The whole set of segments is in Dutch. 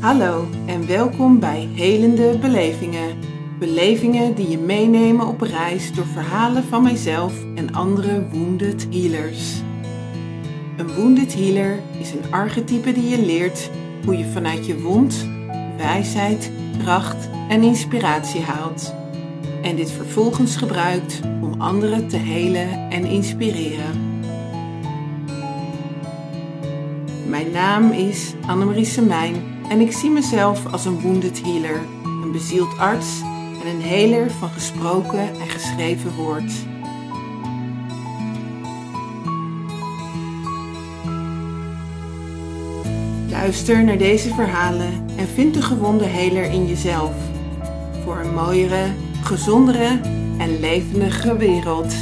Hallo en welkom bij Helende Belevingen. Belevingen die je meenemen op reis door verhalen van mijzelf en andere wounded healers. Een wounded healer is een archetype die je leert hoe je vanuit je wond wijsheid, kracht en inspiratie haalt. En dit vervolgens gebruikt om anderen te helen en inspireren. Mijn naam is Annemarie Semijn en ik zie mezelf als een wounded healer, een bezield arts en een heler van gesproken en geschreven woord. Luister naar deze verhalen en vind de gewonde heler in jezelf. Voor een mooiere, gezondere en levendige wereld.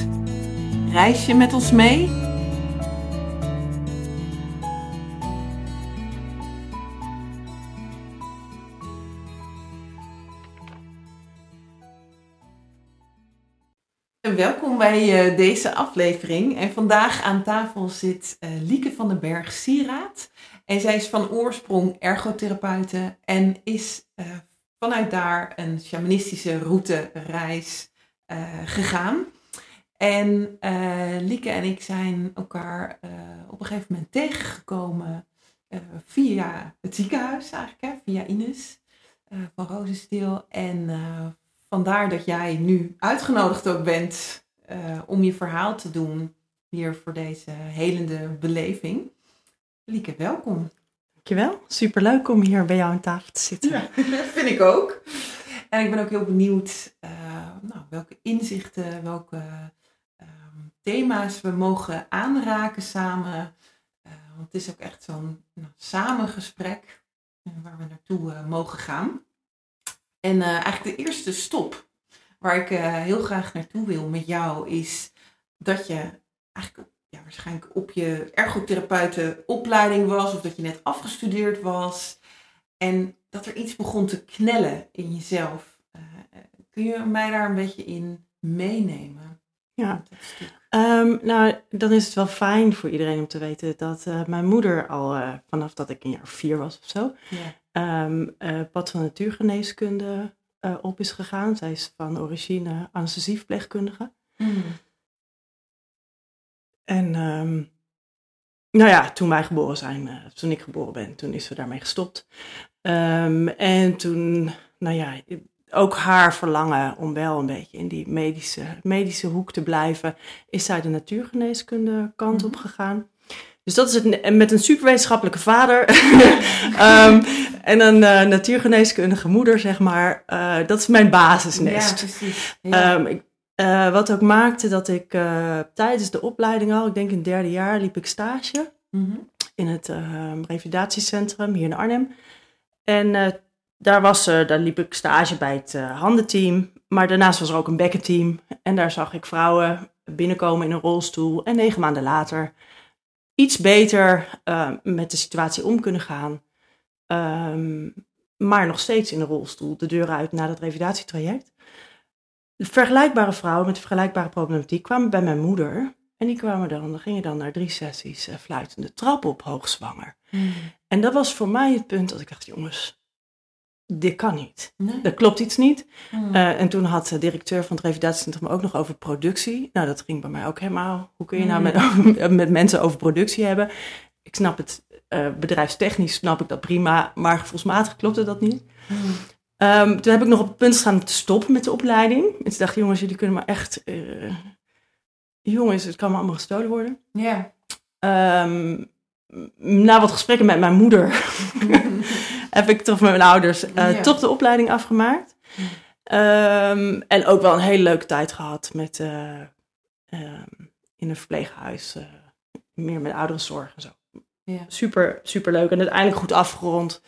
Reis je met ons mee? Welkom bij uh, deze aflevering. En vandaag aan tafel zit uh, Lieke van den Berg Sieraad. En zij is van oorsprong ergotherapeute en is uh, vanuit daar een shamanistische route reis gegaan. En Lieke en ik zijn elkaar op een gegeven moment tegengekomen via het ziekenhuis eigenlijk, hè, via Ines van Rozensteel. En vandaar dat jij nu uitgenodigd ook bent uh, om je verhaal te doen hier voor deze helende beleving. Lieke, welkom. Dankjewel. Superleuk om hier bij jou aan tafel te zitten. Ja, vind ik ook. En ik ben ook heel benieuwd uh, nou, welke inzichten, welke uh, thema's we mogen aanraken samen. want het is ook echt zo'n nou, samengesprek waar we naartoe mogen gaan. En uh, eigenlijk de eerste stop waar ik uh, heel graag naartoe wil met jou is dat je eigenlijk ja, waarschijnlijk op je ergotherapeutenopleiding was of dat je net afgestudeerd was en dat er iets begon te knellen in jezelf. Uh, kun je mij daar een beetje in meenemen? Ja, um, nou dan is het wel fijn voor iedereen om te weten dat mijn moeder al vanaf dat ik een jaar vier was of zo. Um, pad van natuurgeneeskunde uh, op is gegaan. Zij is van origine anesthesieverpleegkundige. Mm. En um, nou ja, toen wij geboren zijn, uh, toen ik geboren ben, toen is ze daarmee gestopt. Um, en toen, nou ja, ook haar verlangen om wel een beetje in die medische, medische hoek te blijven, is zij de natuurgeneeskunde kant mm -hmm. op gegaan. Dus dat is het met een superwetenschappelijke vader um, en een uh, natuurgeneeskundige moeder, zeg maar. Uh, dat is mijn basisnest. Ja, precies. Ja. Um, ik, uh, wat ook maakte dat ik tijdens de opleiding al, ik denk in het derde jaar, liep ik stage mm -hmm. in het revalidatiecentrum hier in Arnhem. En daar, was, daar liep ik stage bij het handenteam. Maar daarnaast was er ook een bekkenteam. En daar zag ik vrouwen binnenkomen in een rolstoel. En negen maanden later iets beter uh, met de situatie om kunnen gaan. Um, maar nog steeds in de rolstoel, de deur uit na dat revalidatietraject. Vergelijkbare vrouwen met vergelijkbare problematiek kwamen bij mijn moeder. En die kwamen dan, dan gingen dan naar drie sessies uh, fluitende trap op, hoogzwanger. Mm. En dat was voor mij het punt dat ik dacht, jongens, dit kan niet. Nee. Er klopt iets niet. Mm. Uh, en toen had de directeur van het revalidatiecentrum ook nog over productie. Nou, dat ging bij mij ook helemaal. Hoe kun je nou mm. met, met mensen over productie hebben? Ik snap het, uh, bedrijfstechnisch snap ik dat prima, maar gevoelsmatig klopte dat niet. Mm. Um, toen heb ik nog op het punt gestaan om te stoppen met de opleiding. En toen dacht ik, jongens, jullie kunnen maar echt... Uh, jongens, het kan maar allemaal gestolen worden. Ja. Yeah. Um, na wat gesprekken met mijn moeder heb ik toch met mijn ouders uh, ja. toch de opleiding afgemaakt. Um, en ook wel een hele leuke tijd gehad met, uh, um, in een verpleeghuis. Uh, meer met ouderenzorg en zo. Ja. Super, super leuk en uiteindelijk goed afgerond.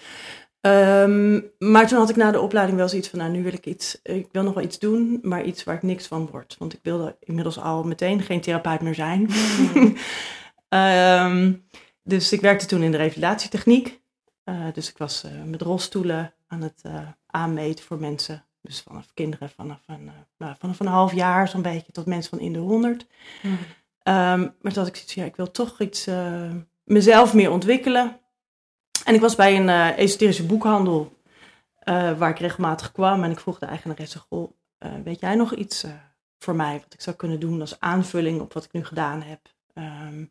Um, maar toen had ik na de opleiding wel zoiets van, nou nu wil ik iets, ik wil nog wel iets doen, maar iets waar ik niks van word. Want ik wilde inmiddels al meteen geen therapeut meer zijn. Mm. dus ik werkte toen in de revalidatietechniek. Uh, dus ik was uh, met rolstoelen aan het uh, aanmeten voor mensen. Dus vanaf kinderen vanaf een, nou, vanaf een half jaar zo'n beetje tot mensen van in de honderd. Mm. Um, maar toen had ik zoiets ja, ik wil toch iets, mezelf meer ontwikkelen. En ik was bij een uh, esoterische boekhandel uh, waar ik regelmatig kwam. En ik vroeg de eigenaresse, goh, weet jij nog iets voor mij wat ik zou kunnen doen als aanvulling op wat ik nu gedaan heb? Um,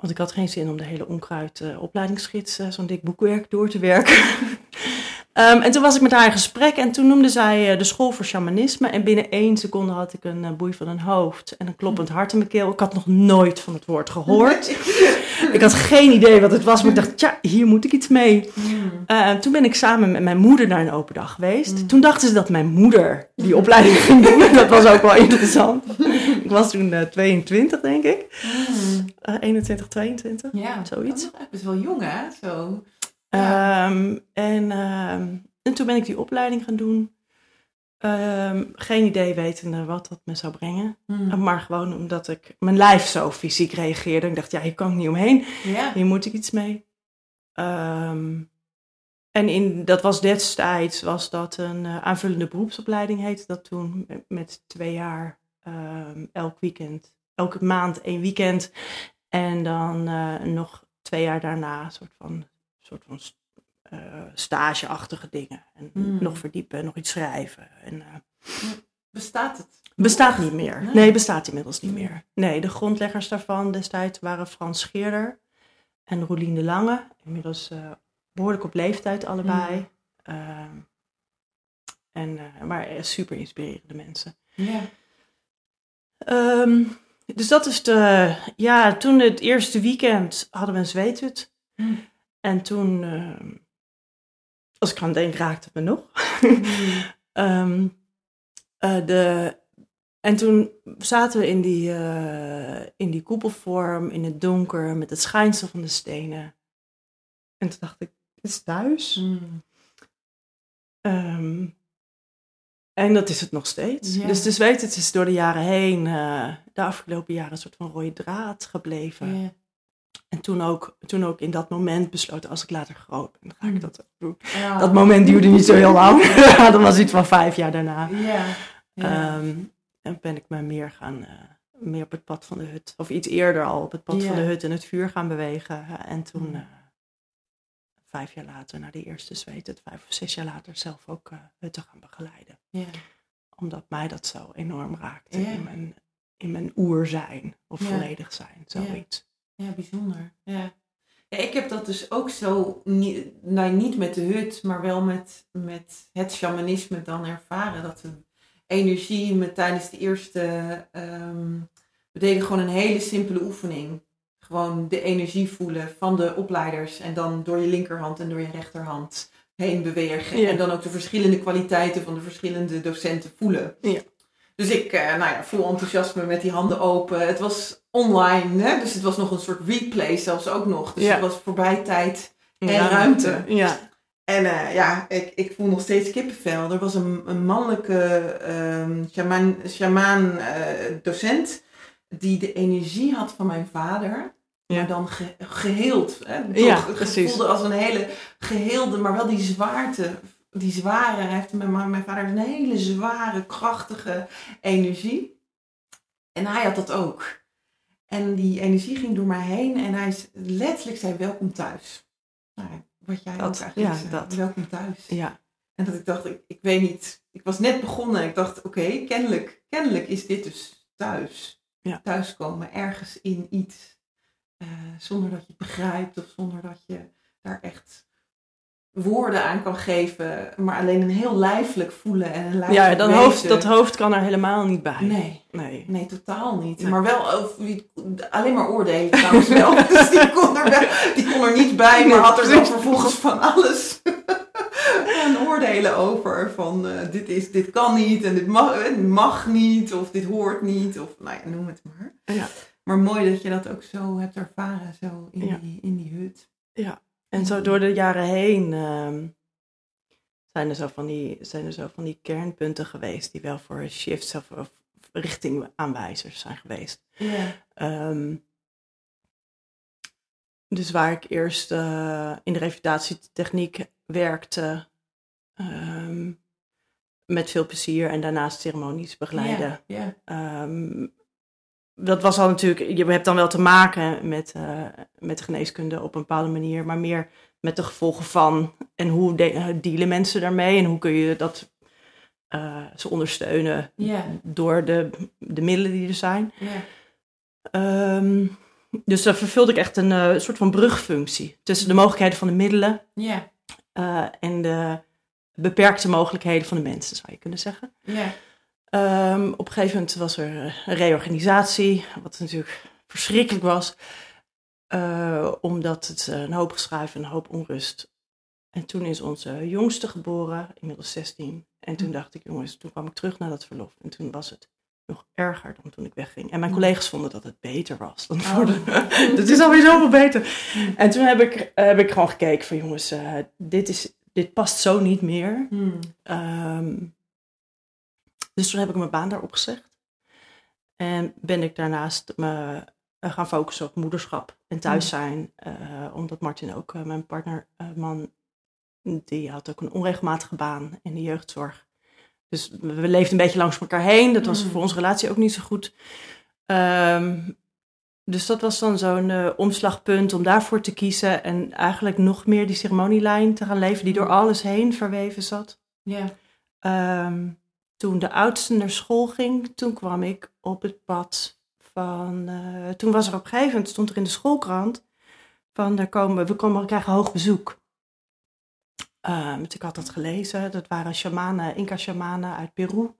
want ik had geen zin om de hele onkruid opleidingsgids, zo'n dik boekwerk, door te werken. Um, en toen was ik met haar in gesprek en toen noemde zij uh, de school voor shamanisme. En binnen één seconde had ik een uh, boei van een hoofd en een kloppend hart in mijn keel. Ik had nog nooit van het woord gehoord. ik had geen idee wat het was, maar ik dacht, tja, hier moet ik iets mee. Uh, toen ben ik samen met mijn moeder naar een open dag geweest. Toen dachten ze dat mijn moeder die opleiding ging doen. dat was ook wel interessant. Ik was toen 22, denk ik. 21, 22, ja, zoiets. Dat is wel jong, hè? Zo. Um, en, um, en toen ben ik die opleiding gaan doen. Um, geen idee wetende wat dat me zou brengen. Hmm. Maar gewoon omdat ik mijn lijf zo fysiek reageerde. Ik dacht, ja, hier kan ik niet omheen. Hier moet ik iets mee. en in, dat was destijds was dat een uh, aanvullende beroepsopleiding heette dat toen. Met, met twee jaar elk weekend. Elke maand één weekend. En dan uh, nog twee jaar daarna een soort van soort van uh, stageachtige dingen. En Hmm. nog verdiepen, nog iets schrijven. En, uh, bestaat het? Bestaat niet meer. Nee. Nee. bestaat inmiddels niet meer. Nee, de grondleggers daarvan destijds waren Frans Scheerder en Roelien de Lange. Inmiddels uh, behoorlijk op leeftijd allebei. Hmm. en, maar super inspirerende mensen. Ja. Um, dus dat is de. Ja, toen het eerste weekend hadden we een zweethut. Hmm. En toen, uh, als ik aan denk, raakte het me nog. Hmm. um, uh, de, en toen zaten we in die, uh, in die koepelvorm, in het donker, met het schijnsel van de stenen. En toen dacht ik, het is thuis. Um, en dat is het nog steeds. Ja. Dus, dus weet het is door de jaren heen, uh, de afgelopen jaren, een soort van rode draad gebleven. Ja. En toen ook, toen ook in dat moment besloten, als ik later groot ben, dan ga ik Mm. dat ook doen. Ja. Dat moment duurde niet zo heel lang. dat was iets van vijf jaar daarna. Um, en ben ik me meer gaan, uh, meer op het pad van de hut, of iets eerder al op het pad van de hut en het vuur gaan bewegen. En toen, Mm. uh, vijf jaar later, na die eerste zweet, het vijf of zes jaar later, zelf ook hutten gaan begeleiden. Ja. Omdat mij dat zo enorm raakte Ja. in mijn, in mijn oer zijn, of volledig zijn, zoiets. Ja, bijzonder. Ja. ja, ik heb dat dus ook zo, niet, nou, niet met de hut, maar wel met, met het shamanisme dan ervaren. Dat de energie met tijdens de eerste, ehm, we deden gewoon een hele simpele oefening. Gewoon de energie voelen van de opleiders en dan door je linkerhand en door je rechterhand heen bewegen. Ja. En dan ook de verschillende kwaliteiten van de verschillende docenten voelen. Ja. Dus ik, uh, nou ja, vol enthousiasme met die handen open. Het was online, hè? dus het was nog een soort replay zelfs ook nog. Dus Ja. het was voorbij tijd en ruimte. Ja. En uh, ja, ik, ik voel nog steeds kippenvel. Er was een, een mannelijke um, shaman, shaman uh, docent die de energie had van mijn vader. Maar dan ge, geheeld. Hè? Toch, Ja, het precies. voelde als een hele geheelde, maar wel die zwaarte. Die zware, hij heeft mijn, mijn vader een hele zware, krachtige energie. En hij had dat ook. En die energie ging door mij heen en hij letterlijk zei welkom thuis. Nou, wat jij Dat, ook eigenlijk ja, zei, dat. welkom thuis. Ja. En dat ik dacht, ik, ik weet niet, ik was net begonnen en ik dacht, oké, okay, kennelijk, kennelijk is dit dus thuis. Ja. Thuiskomen, ergens in iets. Uh, zonder dat je het begrijpt of zonder dat je daar echt woorden aan kan geven, maar alleen een heel lijfelijk voelen en een lijfelijk Ja, dat weten. hoofd, dat hoofd kan er helemaal niet bij. Nee, Nee. nee, totaal niet. Nee. Maar wel alleen maar oordelen trouwens wel. dus die kon, er wel, die kon er niet bij, maar had er dan vervolgens van alles aan oordelen over. Van uh, dit, is, dit kan niet en dit mag, mag niet of dit hoort niet of nou ja, noem het maar. Ja. Maar mooi dat je dat ook zo hebt ervaren, zo in, Ja. die, in die hut. Ja. En zo door de jaren heen um, zijn, er zo van die, zijn er zo van die kernpunten geweest die wel voor shifts of, of richtingaanwijzers zijn geweest. Ja. Um, dus waar ik eerst uh, in de revalidatietechniek werkte, um, met veel plezier en daarnaast ceremonies begeleiden. Ja, ja. Um, dat was al natuurlijk, je hebt dan wel te maken met, uh, met de geneeskunde op een bepaalde manier, maar meer met de gevolgen van en hoe de, dealen mensen daarmee en hoe kun je dat uh, ze ondersteunen door de, de middelen die er zijn. Ehm, dus daar vervulde ik echt een eh, soort van brugfunctie tussen de mogelijkheden van de middelen eh, en de beperkte mogelijkheden van de mensen, zou je kunnen zeggen. Ja. Ehm, op een gegeven moment was er eh, een reorganisatie, wat natuurlijk verschrikkelijk was, eh, omdat het eh, een hoop geschuif en een hoop onrust. En toen is onze jongste geboren, inmiddels 16. En toen dacht ik, jongens, toen kwam ik terug naar dat verlof. En toen was het nog erger dan toen ik wegging. En mijn collega's vonden dat het beter was dan voor de... Het is alweer zoveel beter. En toen heb ik, heb ik gewoon gekeken van, jongens, dit, is, dit past zo niet meer. Hmm. Ehm, dus toen heb ik mijn baan daar opgezegd. En ben ik daarnaast me eh, gaan focussen op moederschap en thuis zijn. eh, omdat Martin ook, eh, mijn partner, man, die had ook een onregelmatige baan in de jeugdzorg. Dus we leefden een beetje langs elkaar heen. Dat was Mm. voor onze relatie ook niet zo goed. Ehm, dus dat was dan zo'n omslagpunt om daarvoor te kiezen. En eigenlijk nog meer die ceremonielijn te gaan leven die door alles heen verweven zat. Ja. Ehm, toen de oudste naar school ging, toen kwam ik op het pad van. eh, toen was er op een gegeven moment, stond er in de schoolkrant. van daar komen, we, komen, we krijgen hoog bezoek. Dus ik had dat gelezen. Dat waren shamanen, Inca-shamanen uit Peru.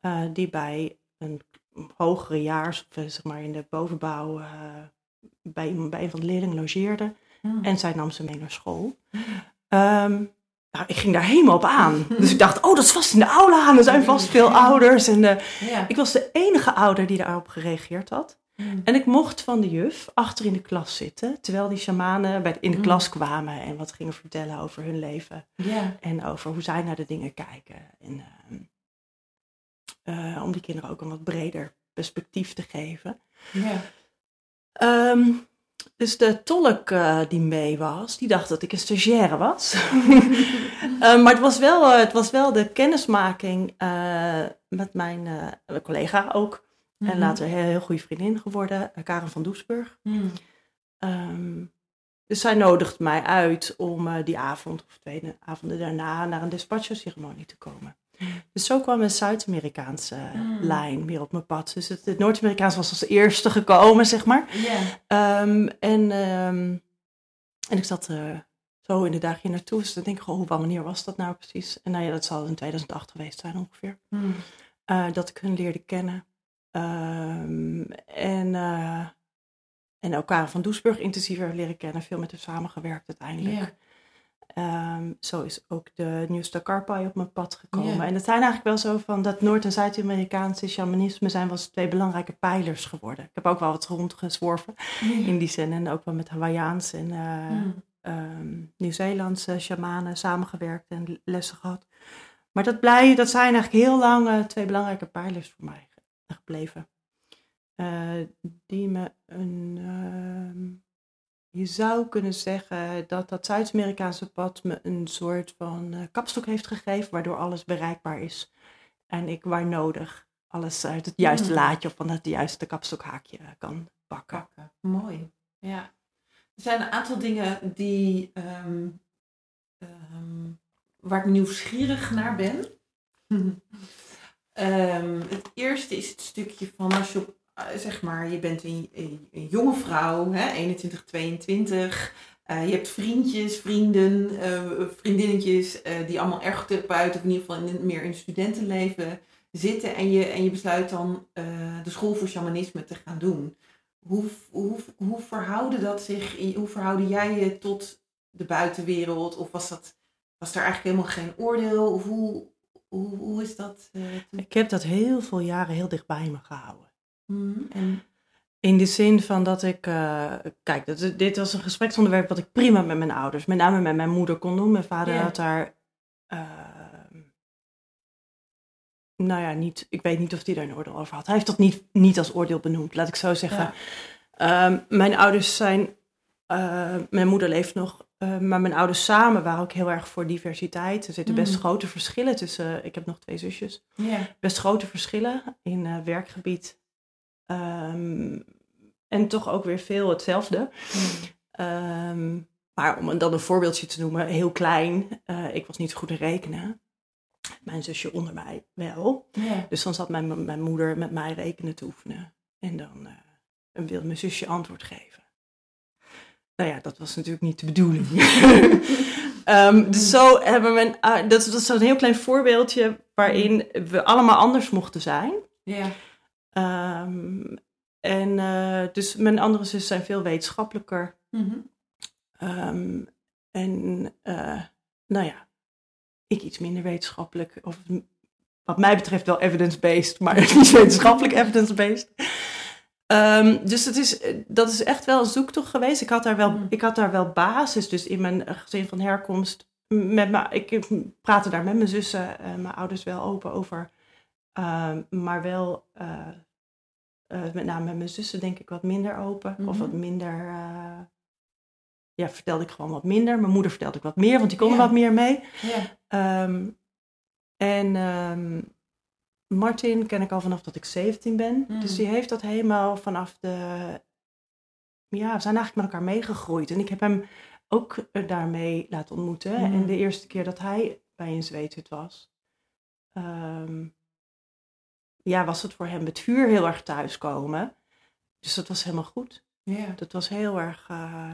eh, die bij een hogere jaars, of eh, zeg maar in de bovenbouw. bij, bij een van de leerlingen logeerden. Hmm. En zij nam ze mee naar school. Ehm, nou, ik ging daar helemaal op aan. Dus ik dacht, oh, dat is vast in de aula aan. Er zijn vast veel ouders. En eh, Ja. ik was de enige ouder die daarop gereageerd had. Hmm. En ik mocht van de juf achter in de klas zitten. Terwijl die shamanen bij, in de Mm. klas kwamen en wat gingen vertellen over hun leven. En over hoe zij naar de dingen kijken. En ehm, eh, om die kinderen ook een wat breder perspectief te geven. Ja. Ehm, dus de tolk eh, die mee was, die dacht dat ik een stagiaire was. Eh, maar het was, wel, eh, het was wel de kennismaking met mijn collega ook. En Mhm. later een heel, heel goede vriendin geworden, Karen van Doesburg. Hmm. Ehm, dus zij nodigde mij uit om die avond of twee avonden daarna naar een despacho-ceremonie te komen. Dus zo kwam een Zuid-Amerikaanse Mm. lijn weer op mijn pad. Dus het, het Noord-Amerikaans was als eerste gekomen, zeg maar. Ehm, en, ehm, en ik zat eh, zo in de dagen hier naartoe. Dus dan denk ik, oh, wanneer was dat nou precies? En nou ja, dat zal in 2008 geweest zijn ongeveer. Hmm. Eh, dat ik hun leerde kennen. Ehm, en, eh, en Karen van Doesburg intensiever leren kennen. Veel met haar samengewerkt uiteindelijk. Ehm, zo is ook de nieuwste Karpai op mijn pad gekomen. En het zijn eigenlijk wel zo van dat Noord- en Zuid-Amerikaanse shamanisme zijn wel twee belangrijke pijlers geworden. Ik heb ook wel wat rondgezworven in die zin. En ook wel met Hawaiiaans en eh, ehm, Nieuw-Zeelandse shamanen samengewerkt en lessen gehad. Maar dat, blij, dat zijn eigenlijk heel lang twee belangrijke pijlers voor mij ge- gebleven. Eh, die me een. Je zou kunnen zeggen dat dat Zuid-Amerikaanse pad me een soort van eh, kapstok heeft gegeven, waardoor alles bereikbaar is. En ik waar nodig alles uit het juiste Mm. laadje of van het juiste kapstokhaakje eh, kan pakken. pakken. Mooi. Ja. Er zijn een aantal dingen die, ehm, ehm, waar ik nieuwsgierig naar ben. Ehm, het eerste is het stukje van als je op, zeg maar, je bent een, een, jonge vrouw, hè, 21, 22. eh, je hebt vriendjes, vrienden, eh, vriendinnetjes eh, die allemaal ergotherapeuten of in ieder geval in, meer in studentenleven zitten. En je, en je besluit dan eh, de school voor shamanisme te gaan doen. Hoe, hoe, hoe, verhouden dat zich, hoe verhouden jij je tot de buitenwereld? Of was, dat, was er eigenlijk helemaal geen oordeel? Of hoe, hoe, hoe is dat? eh, Ik heb dat heel veel jaren heel dicht bij me gehouden. Hmm, en, In de zin van dat ik, eh, kijk, dat, dit was een gespreksonderwerp wat ik prima met mijn ouders, met name met mijn moeder kon doen. Mijn vader had daar, eh, nou ja, niet, ik weet niet of hij daar een oordeel over had. Hij heeft dat niet, niet als oordeel benoemd, laat ik zo zeggen. Ja. Ehm, mijn ouders zijn, eh, mijn moeder leeft nog, maar mijn ouders samen waren ook heel erg voor diversiteit. Er zitten best Mm. grote verschillen tussen, ik heb nog twee zusjes best grote verschillen in werkgebied Ehm, en toch ook weer veel hetzelfde. Ehm, maar om dan een voorbeeldje te noemen, heel klein. eh, ik was niet goed in rekenen. Mijn zusje onder mij wel. Ja. Dus dan zat mijn, mijn moeder met mij rekenen te oefenen. En dan eh, wilde mijn zusje antwoord geven. Nou ja, dat was natuurlijk niet de bedoeling. Ehm, dus zo hebben we, een, ah, dat, dat is zo'n heel klein voorbeeldje waarin we allemaal anders mochten zijn. Ja. Ehm, en eh, dus mijn andere zussen zijn veel wetenschappelijker. Mhm. Ehm, en eh, nou ja, ik iets minder wetenschappelijk. Of wat mij betreft wel evidence-based, maar niet wetenschappelijk evidence-based. Ehm, dus het is, dat is echt wel een zoektocht geweest. Ik had daar wel, Mm. ik had daar wel basis, dus in mijn gezin van herkomst. Met ik praatte daar met mijn zussen en mijn ouders wel open over. Ehm, maar wel, eh, eh, met name met mijn zussen denk ik wat minder open. Of Mhm. wat minder, eh, ja, vertelde ik gewoon wat minder. Mijn moeder vertelde ik wat meer, want die kon er Ja. wat meer mee. Ja. Ehm, en ehm, Martin ken ik al vanaf dat ik 17 ben. Mm. Dus die heeft dat helemaal vanaf de... Ja, we zijn eigenlijk met elkaar meegegroeid. En ik heb hem ook eh, daarmee laten ontmoeten. Mm. En de eerste keer dat hij bij een zweethut was... ehm, ja, was het voor hem het vuur heel erg thuiskomen. Dus dat was helemaal goed. Ja. Dat was heel erg... eh,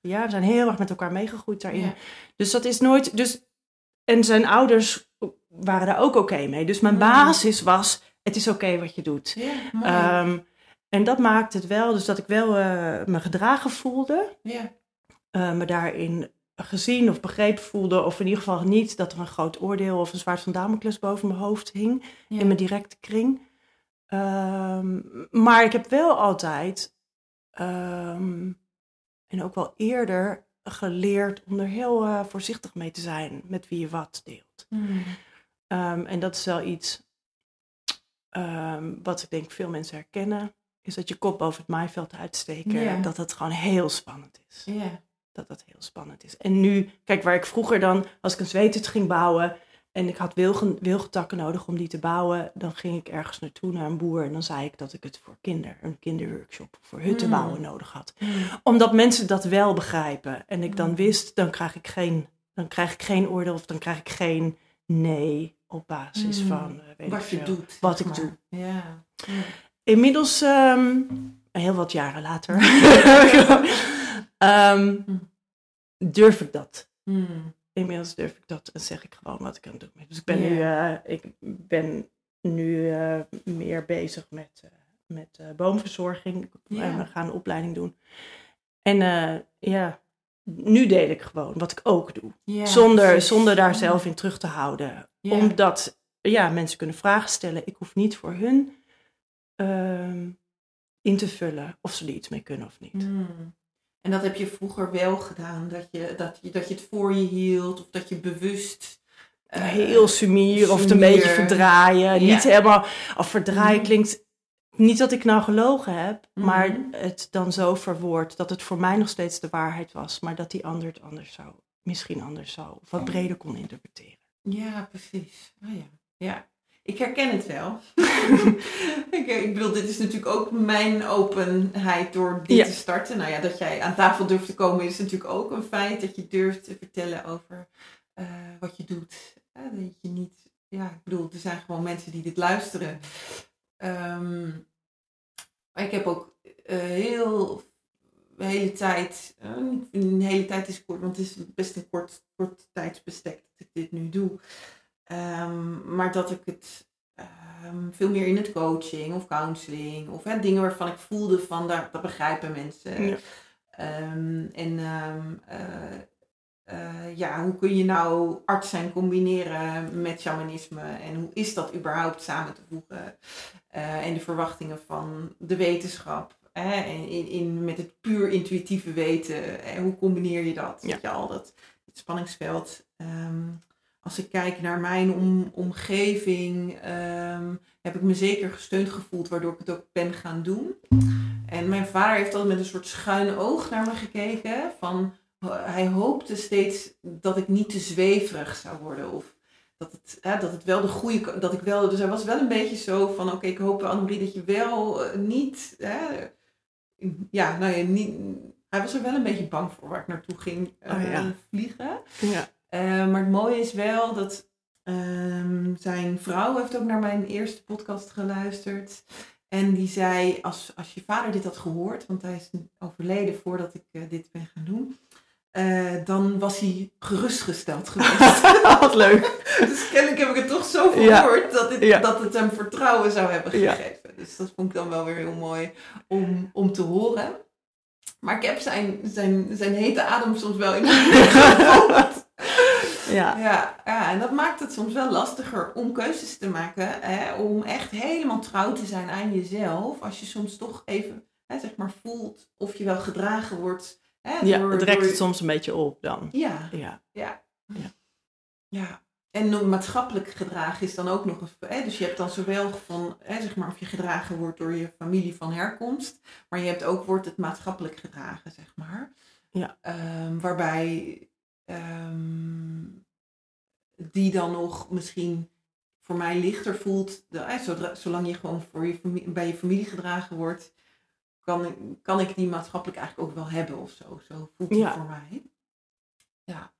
ja, we zijn heel erg met elkaar meegegroeid daarin. Ja. Dus dat is nooit. Dus, en zijn ouders waren daar ook oké mee. Dus mijn Mm. basis was: het is oké wat je doet. Ja. Ehm, en dat maakt het wel, dus dat ik wel eh, me gedragen voelde, ja. eh, me daarin gezien of begrepen voelde, of in ieder geval niet dat er een groot oordeel of een zwaard van Damocles boven mijn hoofd hing Ja. in mijn directe kring. Ehm, maar ik heb wel altijd, ehm, en ook wel eerder, geleerd om er heel eh, voorzichtig mee te zijn met wie je wat deelt. Mm. Ehm, en dat is wel iets wat ik denk veel mensen herkennen, is dat je kop boven het maaiveld uitsteken, Ja. dat dat gewoon heel spannend is. Ja. Dat dat heel spannend is. En nu, kijk, waar ik vroeger dan, als ik een zweethut ging bouwen en ik had wilgen, wilgetakken nodig om die te bouwen, dan ging ik ergens naartoe naar een boer en dan zei ik dat ik het voor kinder, een kinderworkshop voor hutten Mm. bouwen nodig had. Mm. Omdat mensen dat wel begrijpen. En ik dan Mm. wist, dan krijg ik geen, dan krijg ik geen oordeel of dan krijg ik geen nee op basis Mm. van eh, weet Wat ik je veel. doet. Wat ik maar. Ja. Ja. Inmiddels, ehm, heel wat jaren later, ehm, durf ik dat. Mm. Inmiddels durf ik dat en zeg ik gewoon wat ik aan het doen ben. Dus ik ben nu, eh, ik ben nu eh, meer bezig met, eh, met boomverzorging. En we gaan een opleiding doen. En ja, nu deel ik gewoon wat ik ook doe. Zonder, zonder daar zelf in terug te houden. Omdat ja, mensen kunnen vragen stellen. Ik hoef niet voor hun ehm, in te vullen of ze er iets mee kunnen of niet. Mm. En dat heb je vroeger wel gedaan, dat je, dat je, dat je het voor je hield of dat je bewust. eh, Heel sumier of het een beetje verdraaien. Ja. Niet helemaal, of verdraaien Mhm. klinkt niet dat ik nou gelogen heb, maar Mhm. het dan zo verwoord dat het voor mij nog steeds de waarheid was, maar dat die ander het anders zou, misschien anders zou, of wat breder kon interpreteren. Ja, precies. Oh, ja. ja, ik herken het wel. ik, ik bedoel, dit is natuurlijk ook mijn openheid door dit Ja. te starten. Nou ja, dat jij aan tafel durft te komen is natuurlijk ook een feit. Dat je durft te vertellen over eh, wat je doet. Eh, dat je niet, ja, ik bedoel, er zijn gewoon mensen die dit luisteren. Ehm, maar ik heb ook eh, heel de hele tijd, eh, een hele tijd is kort, want het is best een kort, kort tijdsbestek dat ik dit nu doe. Ehm, maar dat ik het ehm, veel meer in het coaching of counseling of hè, dingen waarvan ik voelde van daar, dat begrijpen mensen. Ja. Ehm, en eh, eh, ja, hoe kun je nou arts zijn combineren met shamanisme en hoe is dat überhaupt samen te voegen? Eh, en de verwachtingen van de wetenschap. Hè, en in, in, met het puur intuïtieve weten. En hoe combineer je dat? Ja. Weet je, al dat, het spanningsveld. Als ik kijk naar mijn om, omgeving, ehm, heb ik me zeker gesteund gevoeld, waardoor ik het ook ben gaan doen. En mijn vader heeft altijd met een soort schuin oog naar me gekeken. Van, hij hoopte steeds dat ik niet te zweverig zou worden. Of dat, het, hè, dat het wel de goede, dat ik wel, dus hij was wel een beetje zo van, oké, ik hoop Annemarie dat je wel eh, niet, hè, ja, nou ja, niet, hij was er wel een beetje bang voor waar ik naartoe ging eh, Oh ja. vliegen. Ja. Eh, maar het mooie is wel dat ehm, zijn vrouw heeft ook naar mijn eerste podcast geluisterd. En die zei, als, als je vader dit had gehoord, want hij is overleden voordat ik eh, dit ben gaan doen, eh, dan was hij gerustgesteld geweest. Wat leuk. dus kennelijk heb ik het toch zo Ja. verwoord dat, het, Ja. dat het hem vertrouwen zou hebben Ja. gegeven. Dus dat vond ik dan wel weer heel mooi om, om te horen. Maar ik heb zijn, zijn, zijn hete adem soms wel in mijn gevoeld. Ja. Ja, ja, en dat maakt het soms wel lastiger om keuzes te maken. Hè, om echt helemaal trouw te zijn aan jezelf. Als je soms toch even hè, zeg maar voelt of je wel gedragen wordt. Hè, ja, door- het rekt door- het soms een beetje op dan. Ja, Ja. ja. Ja. ja. En maatschappelijk gedragen is dan ook nog een. Hè, dus je hebt dan zowel van, hè, zeg maar, of je gedragen wordt door je familie van herkomst. Maar je hebt ook, wordt het maatschappelijk gedragen, zeg maar. Ja. Ehm, waarbij ehm, die dan nog misschien voor mij lichter voelt. De, hè, zodra, zolang je gewoon voor je familie, bij je familie gedragen wordt, kan, ik- kan ik die maatschappelijk eigenlijk ook wel hebben of zo. Zo voelt die Ja. voor mij. Ja.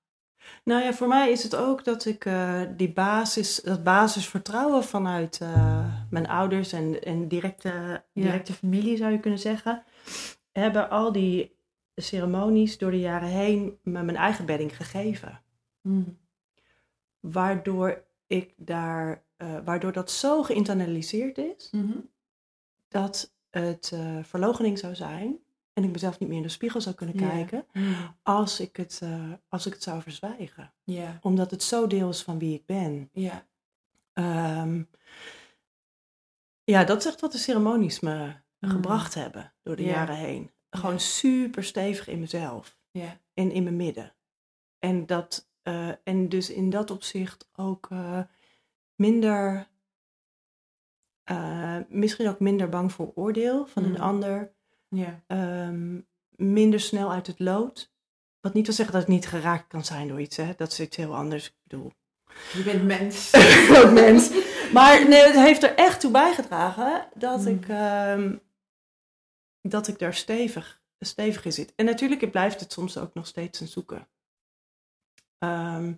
Nou ja, voor mij is het ook dat ik eh, die basis, dat basisvertrouwen vanuit eh, mijn ouders en, en directe, directe familie zou je kunnen zeggen, hebben al die ceremonies door de jaren heen me mijn eigen bedding gegeven. Mm. Waardoor ik daar, eh, waardoor dat zo geïnternaliseerd is, Mhm. dat het verloochening zou zijn en ik mezelf niet meer in de spiegel zou kunnen kijken Mm. als ik het, eh, als ik het zou verzwijgen. Omdat het zo deel is van wie ik ben. ja, Ehm, ja, dat is echt wat de ceremonies me Mm. gebracht hebben door de Ja. jaren heen. Gewoon super stevig in mezelf ja. en in mijn midden. En, dat, eh, en dus in dat opzicht ook eh, minder, eh, misschien ook minder bang voor oordeel van Mm. een ander. ja. Ehm, minder snel uit het lood. Wat niet wil zeggen dat het niet geraakt kan zijn door iets. Hè? Dat is iets heel anders. Ik bedoel, Je bent mens. ook mens. Maar nee, het heeft er echt toe bijgedragen dat, Mm. ik, ehm, dat ik daar stevig, stevig in zit. En natuurlijk blijft het soms ook nog steeds een zoeken. Ehm,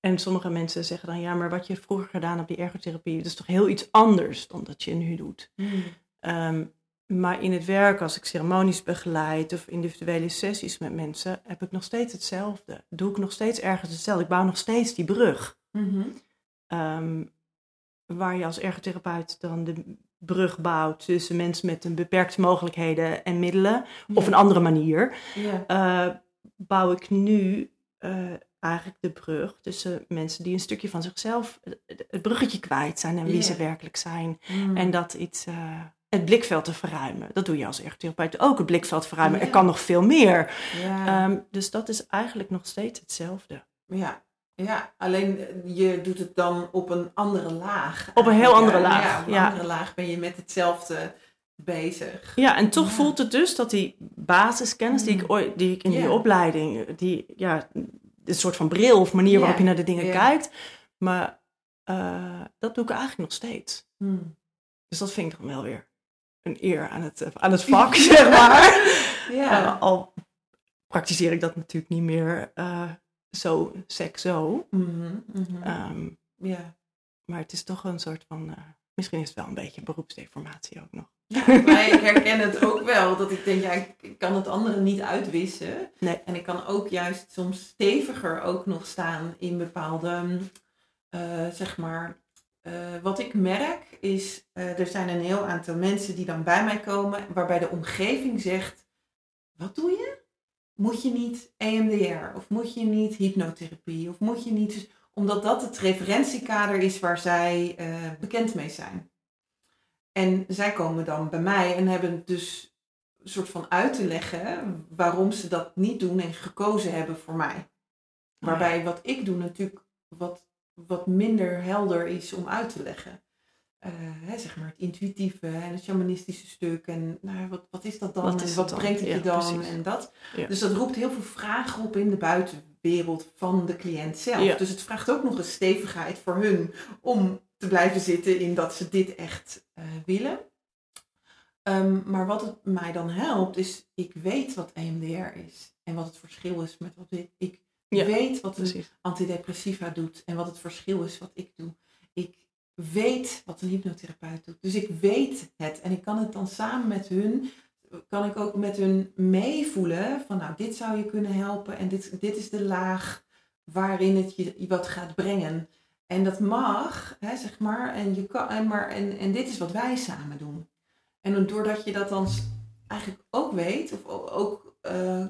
en sommige mensen zeggen dan, ja, maar wat je vroeger gedaan hebt, die ergotherapie, dat is toch heel iets anders dan dat je nu doet. Mm. Ehm, maar in het werk, als ik ceremonies begeleid of individuele sessies met mensen, heb ik nog steeds hetzelfde. Doe ik nog steeds ergens hetzelfde. Ik bouw nog steeds die brug. Mhm. Ehm, waar je als ergotherapeut dan de brug bouwt tussen mensen met een beperkte mogelijkheden en middelen, of een andere manier, Ja. eh, bouw ik nu eh, eigenlijk de brug tussen mensen die een stukje van zichzelf, het- het bruggetje kwijt zijn en wie Ja. ze werkelijk zijn. Mm. En dat iets, eh, het blikveld te verruimen. Dat doe je als ergotherapeut ook, het blikveld verruimen. Er kan nog veel meer. ja. Ehm, dus dat is eigenlijk nog steeds hetzelfde. ja. Ja, alleen eh, je doet het dan op een andere laag. Op een heel andere laag, Ja, op een ja. andere laag ben je met hetzelfde bezig. Ja, en toch Ja. voelt het dus dat die basiskennis die Mm. ik, ooit- die ik in die opleiding, die, ja, een soort van bril of manier waarop je naar de dingen kijkt. Maar eh, dat doe ik eigenlijk nog steeds. Mm. Dus dat vind ik dan wel weer een eer aan het, aan het vak, zeg maar. Ja. Eh, al praktiseer ik dat natuurlijk niet meer eh, zo sec zo. Mhm, mhm. Ehm, ja. maar het is toch een soort van, eh, misschien is het wel een beetje beroepsdeformatie ook nog. Ja, maar ik herken het ook wel. Dat ik denk, ja, ik kan het andere niet uitwissen. Nee. En ik kan ook juist soms steviger ook nog staan in bepaalde, eh, zeg maar... eh, wat ik merk is, er zijn een heel aantal mensen die dan bij mij komen, waarbij de omgeving zegt, wat doe je? Moet je niet EMDR? Of moet je niet hypnotherapie? Of moet je niet... Omdat dat het referentiekader is waar zij eh, bekend mee zijn. En zij komen dan bij mij en hebben dus een soort van uit te leggen waarom ze dat niet doen en gekozen hebben voor mij. Waarbij wat ik doe natuurlijk wat, wat minder helder is om uit te leggen. Eh, hè, zeg maar het intuïtieve en het shamanistische stuk. En nou, wat, wat is dat dan? Wat en wat dan? brengt het Ja, je dan? precies. En dat. Ja. Dus dat roept heel veel vragen op in de buitenwereld. wereld van de cliënt zelf. Ja. Dus het vraagt ook nog een stevigheid voor hun om te blijven zitten in dat ze dit echt eh, willen. Ehm, maar wat het mij dan helpt, is ik weet wat EMDR is. En wat het verschil is met wat ik. Ik weet wat een Precies. antidepressiva doet en wat het verschil is wat ik doe. Ik weet wat een hypnotherapeut doet. Dus ik weet het. En ik kan het dan samen met hun, kan ik ook met hun meevoelen van nou, dit zou je kunnen helpen en dit, dit is de laag waarin het je wat gaat brengen. En dat mag, hè, zeg maar, en, je kan, en, maar, en, en dit is wat wij samen doen. En doordat je dat dan eigenlijk ook weet, of ook eh,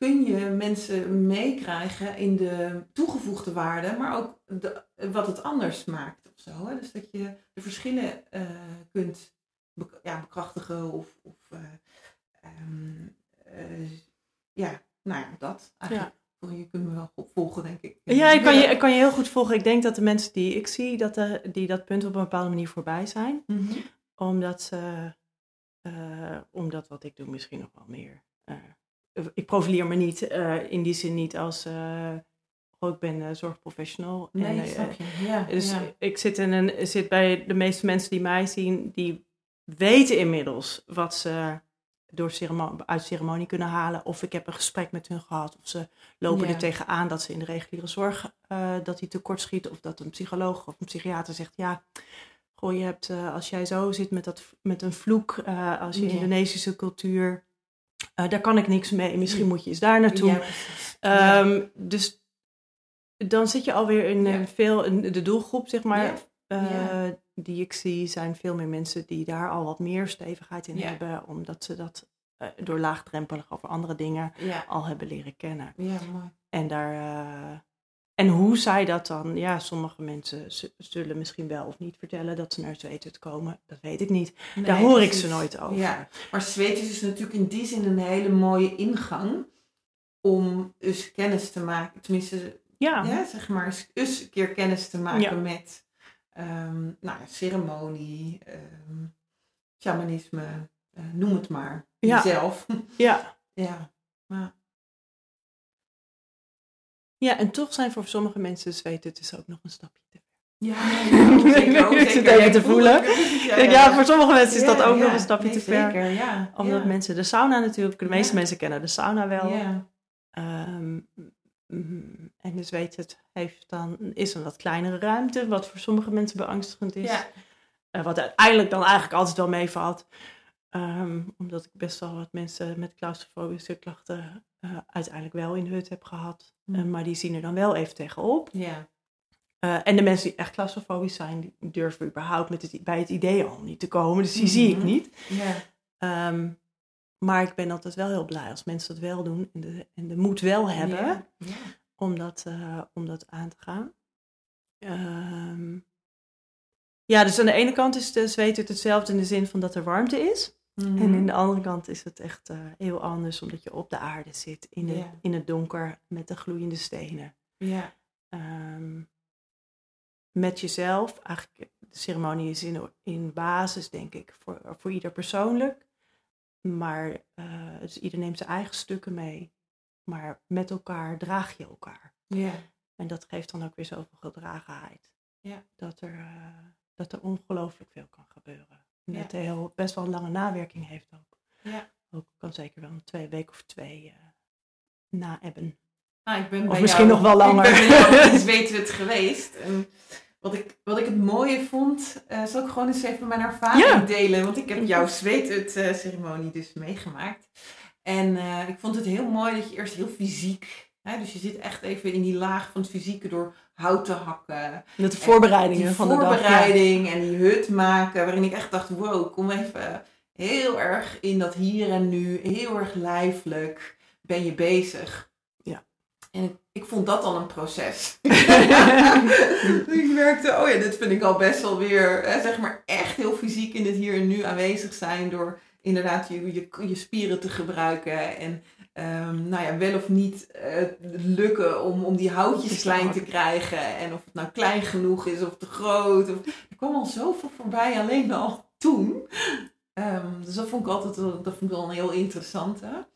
kun je mensen meekrijgen in de toegevoegde waarde, maar ook de, wat het anders maakt of zo. Hè? Dus dat je de verschillen eh, kunt bek- ja, bekrachtigen of, of eh, ehm, eh, ja, nou ja, dat eigenlijk. Je kunt me wel goed volgen, denk ik. Ja, ik kan je, ik kan je heel goed volgen. Ik denk dat de mensen die ik zie, dat, de, die dat punt op een bepaalde manier voorbij zijn. Mhm. Omdat ze, omdat wat ik doe misschien nog wel meer. Eh, ik profileer me niet, eh, in die zin niet als, eh, oh, ik ben zorgprofessional. Nee, en, je. Ja, Dus ja. ik zit, in een, zit bij de meeste mensen die mij zien, die weten inmiddels wat ze door ceremo- uit ceremonie kunnen halen. Of ik heb een gesprek met hun gehad. Of ze lopen Ja. er tegenaan dat ze in de reguliere zorg eh, dat die tekort schiet. Of dat een psycholoog of een psychiater zegt, ja, goh, je hebt, als jij zo zit met, dat, met een vloek, als je. Indonesische cultuur, eh, daar kan ik niks mee. Misschien moet je eens daar naartoe. Ja. Ehm, Dus dan zit je alweer in Ja. een veel in de doelgroep, zeg maar. Eh. Die ik zie, zijn veel meer mensen die daar al wat meer stevigheid in hebben, omdat ze dat eh, door laagdrempelig over andere dingen al hebben leren kennen. ja, mooi. En daar. En hoe zij dat dan, ja, sommige mensen zullen misschien wel of niet vertellen dat ze naar Zweden komen. Dat weet ik niet. Daar hoor ik ze nooit over. Ja, maar zweten is dus natuurlijk in die zin een hele mooie ingang om dus kennis te maken. Tenminste, Ja, ja, zeg maar, eens- eens een keer kennis te maken Ja. met ehm, nou, ja, ceremonie, ehm, shamanisme, eh, noem het maar. Ja. Zelf. ja. ja. Ja. Ja, en toch zijn voor sommige mensen Zweden het is ook nog een stapje te Ja, ja, zeker. ook, Ik zit zeker. even te voelen. het. Ja, Ja, ja. voor sommige mensen is dat Ja, ook nog een stapje Nee, te ver. Zeker, ja. Omdat ja. mensen de sauna natuurlijk, de meeste Ja. mensen kennen de sauna wel. Ja. Ehm, mm, en dus weet het, heeft dan, is een wat kleinere ruimte, wat voor sommige mensen beangstigend is. Ja. Eh, wat uiteindelijk dan eigenlijk altijd wel meevalt. Ehm, omdat ik best wel wat mensen met claustrofobische klachten eh, uiteindelijk wel in de hut heb gehad. Mm. Eh, maar die zien er dan wel even tegenop. Ja. Eh, en de mensen die echt claustrofobisch zijn, die durven überhaupt met het, bij het idee al niet te komen. Dus die zie ik niet. Ja. Ehm, maar ik ben altijd wel heel blij als mensen dat wel doen. En de, en de moed wel hebben Ja. Ja. om, dat, om dat aan te gaan. Ehm, ja, dus aan de ene kant is de zweet het hetzelfde in de zin van dat er warmte is. Mhm. En in de andere kant is het echt eh, heel anders, omdat je op de aarde zit, in, de, in het donker, met de gloeiende stenen. Ja. Ehm, met jezelf. Eigenlijk, de ceremonie is in, in basis, denk ik, voor, voor ieder persoonlijk. Maar eh, dus ieder neemt zijn eigen stukken mee. Maar met elkaar draag je elkaar. Ja. En dat geeft dan ook weer zoveel gedragenheid. Ja. Dat er, eh, dat er ongelooflijk veel kan gebeuren. En dat het heel, best wel een lange nawerking heeft ook. Ja. Ook kan zeker wel een twee week of twee eh na ebben. Nou, ik ben Of misschien jou- nog wel langer. Ik ben eens het geweest. En wat, ik, wat ik het mooie vond, eh, zal ik gewoon eens even mijn ervaring Ja. delen. Want ik heb jouw zweet het eh, ceremonie dus meegemaakt. En eh, ik vond het heel mooi dat je eerst heel fysiek... Dus je zit echt even in die laag van het fysieke door hout te hakken. Met de voorbereidingen die van de dag. ja. voorbereiding en die hut maken, waarin ik echt dacht, wow, kom even heel erg in dat hier en nu, heel erg lijfelijk ben je bezig. Ja. En ik, ik vond dat al een proces. ik merkte, oh ja, dit vind ik al best wel weer, zeg maar, echt heel fysiek in het hier en nu aanwezig zijn door inderdaad je, je, je spieren te gebruiken en ehm, nou ja, wel of niet eh, lukken om, om die houtjes klein te krijgen. En of het nou klein genoeg is of te groot. Of, er kwam al zoveel voorbij alleen al toen. Ehm, dus dat vond ik altijd wel, dat vond ik wel een heel interessante.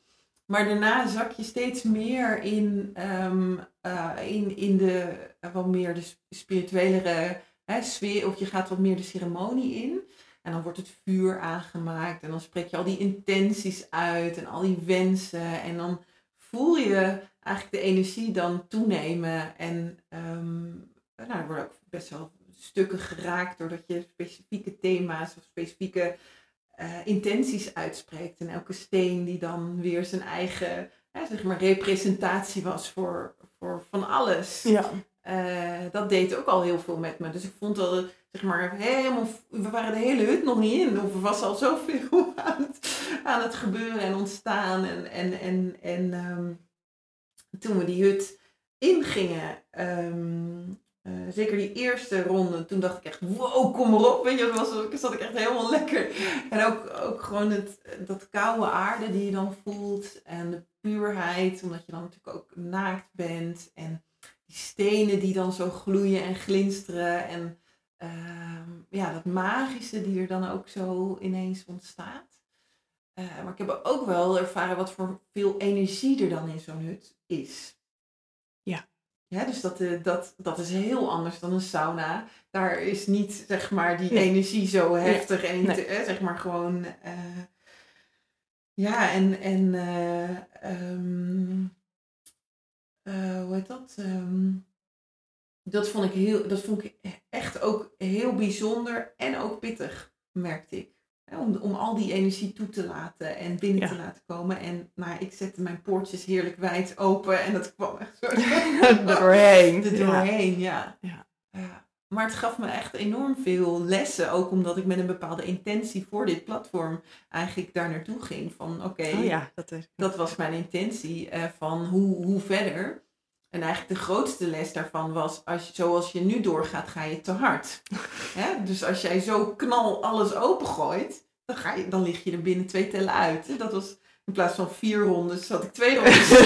Maar daarna zak je steeds meer in, ehm, eh, in, in de wat meer de spirituelere hè, sfeer. Of je gaat wat meer de ceremonie in. En dan wordt het vuur aangemaakt. En dan spreek je al die intenties uit. En al die wensen. En dan voel je eigenlijk de energie dan toenemen. En um, nou, er worden ook best wel stukken geraakt doordat je specifieke thema's of specifieke uh, intenties uitspreekt. En elke steen die dan weer zijn eigen zeg maar, representatie was voor, voor van alles. Ja. Uh, dat deed ook al heel veel met me. Dus ik vond al, zeg we waren de hele hut nog niet in. Er was al zoveel aan het, aan het gebeuren en ontstaan. En, en, en, en um, toen we die hut ingingen, um, uh, zeker die eerste ronde, toen dacht ik echt, wow, kom erop. Weet je, dat was, zat ik echt helemaal lekker. En ook, ook gewoon het, dat koude aarde die je dan voelt. En de puurheid, omdat je dan natuurlijk ook naakt bent. En die stenen die dan zo gloeien en glinsteren. En uh, ja, dat magische die er dan ook zo ineens ontstaat. Uh, maar ik heb ook wel ervaren wat voor veel energie er dan in zo'n hut is. Ja. Ja, dus dat, uh, dat, dat is heel anders dan een sauna. Daar is niet zeg maar die energie zo heftig en nee. uh, zeg maar gewoon. ja, en, en um, hoe heet dat? Um, dat vond ik heel, dat vond ik echt ook heel bijzonder en ook pittig, merkte ik. Om, om al die energie toe te laten en binnen te laten komen. En nou, ik zette mijn poortjes heerlijk wijd open en dat kwam echt zo er doorheen. Er doorheen, ja. ja. ja. Maar het gaf me echt enorm veel lessen. Ook omdat ik met een bepaalde intentie voor dit platform eigenlijk daar naartoe ging. Van oké, oh ja, dat, dat, was mijn intentie. Uh, van hoe, hoe verder. En eigenlijk de grootste les daarvan was, als zoals je nu doorgaat, ga je te hard. Dus als jij zo knal alles opengooit, dan, ga je, dan lig je er binnen twee tellen uit. Dat was in plaats van vier rondes, zat ik twee rondes.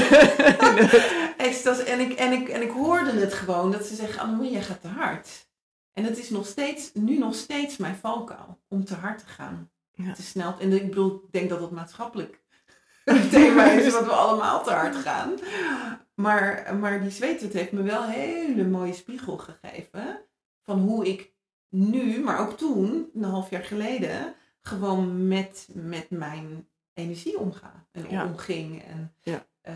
en, ik, en, ik, en ik hoorde het gewoon, dat ze zeggen, Annemarie, jij gaat te hard. En het is nog steeds, nu nog steeds mijn valkuil, om te hard te gaan. Ja. Te snel. En ik bedoel, ik denk dat dat maatschappelijk thema is, dat we allemaal te hard gaan. Maar, maar die zweetwet heeft me wel een hele mooie spiegel gegeven. Van hoe ik nu, maar ook toen, een half jaar geleden, gewoon met, met mijn energie omga. En ja. omging. En, ja. Uh,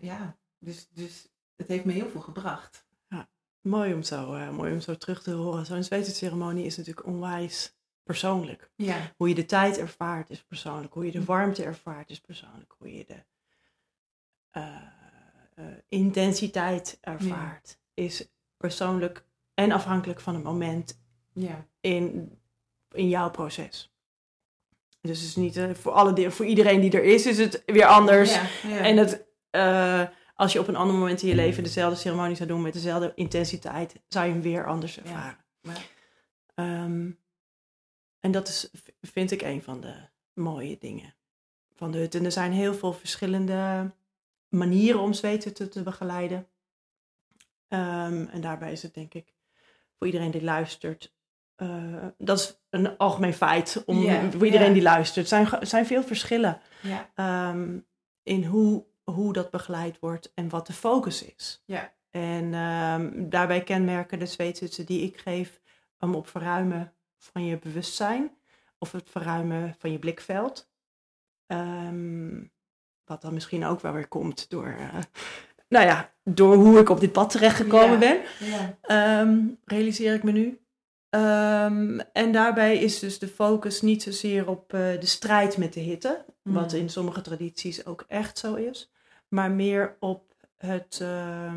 ja, dus, dus het heeft me heel veel gebracht. Ja, mooi om zo, uh, mooi om zo terug te horen. Zo'n zweetwetceremonie is natuurlijk onwijs persoonlijk. Ja. Hoe je de tijd ervaart is persoonlijk. Hoe je de warmte ervaart is persoonlijk. Hoe je de... Uh, uh, intensiteit ervaart, is persoonlijk en afhankelijk van het moment ja. in, in jouw proces. Dus het is niet uh, voor, alle, voor iedereen die er is, is het weer anders. En het, als je op een ander moment in je leven dezelfde ceremonie zou doen met dezelfde intensiteit, zou je hem weer anders ervaren. Um, en dat is, vind ik, een van de mooie dingen van de hut. En er zijn heel veel verschillende manieren om zweten te, te begeleiden. Um, en daarbij is het denk ik voor iedereen die luistert. Uh, dat is een algemeen feit om, yeah, voor iedereen yeah. die luistert. Er zijn, zijn veel verschillen yeah. um, in hoe, hoe dat begeleid wordt en wat de focus is. En um, daarbij kenmerken de zweetzussen die ik geef om op verruimen van je bewustzijn of het verruimen van je blikveld. Um, wat dan misschien ook wel weer komt door, uh, nou ja, door hoe ik op dit pad terechtgekomen ja. ben. Ja. Um, realiseer ik me nu. Um, en daarbij is dus de focus niet zozeer op uh, de strijd met de hitte, mm. wat in sommige tradities ook echt zo is, maar meer op het uh,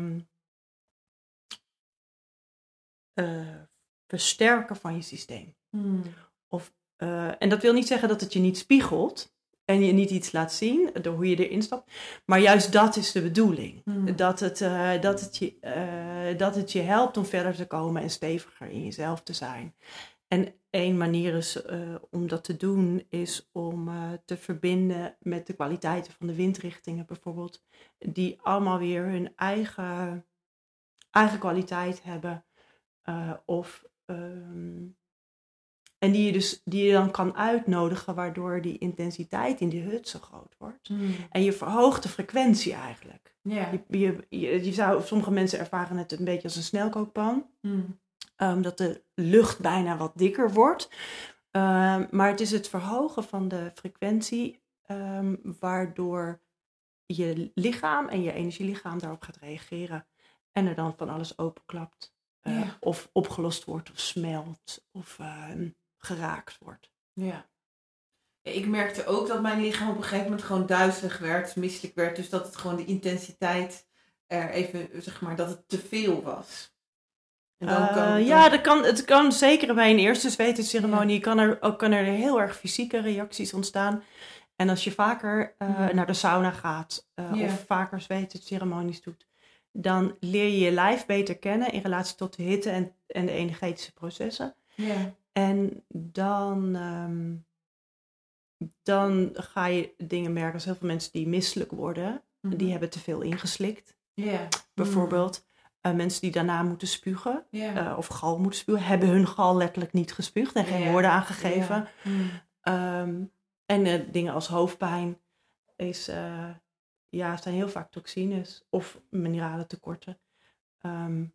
versterken van je systeem. Mm. Of, uh, en dat wil niet zeggen dat het je niet spiegelt, en je niet iets laat zien door hoe je erin stapt. Maar juist dat is de bedoeling. Hmm. Dat, het, uh, dat, het je, uh, dat het je helpt om verder te komen en steviger in jezelf te zijn. En één manier is, om dat te doen is om te verbinden met de kwaliteiten van de windrichtingen bijvoorbeeld. Die allemaal weer hun eigen, eigen kwaliteit hebben. of um, En die je, dus, die je dan kan uitnodigen, waardoor die intensiteit in die hut zo groot wordt. Mm. En je verhoogt de frequentie eigenlijk. Je, je, je, je zou, sommige mensen ervaren het een beetje als een snelkookpan. Mm. Dat de lucht bijna wat dikker wordt. Ehm, maar het is het verhogen van de frequentie, ehm, waardoor je lichaam en je energielichaam daarop gaat reageren. En er dan van alles openklapt. eh. Of opgelost wordt, of smelt, of geraakt wordt. Ja. Ik merkte ook dat mijn lichaam op een gegeven moment gewoon duizelig werd, misselijk werd. Dus dat het gewoon de intensiteit er even, zeg maar, dat het te veel was. En dan Eh, kan, dan- Ja, dat kan, het kan zeker bij een eerste zweetceremonie. Kan er, ook kan er heel erg fysieke reacties ontstaan. En als je vaker eh, naar de sauna gaat eh, Ja. of vaker zweetceremonies doet, dan leer je je lijf beter kennen in relatie tot de hitte en, en de energetische processen. Ja. En dan, ehm, dan ga je dingen merken als heel veel mensen die misselijk worden, Mhm. die hebben te veel ingeslikt. Ja. Bijvoorbeeld eh, mensen die daarna moeten spugen eh, of gal moeten spuwen, hebben hun gal letterlijk niet gespuugd en geen woorden aangegeven. Mm. Ehm, en eh, dingen als hoofdpijn is, ja, zijn heel vaak toxines of mineralen tekorten. ehm,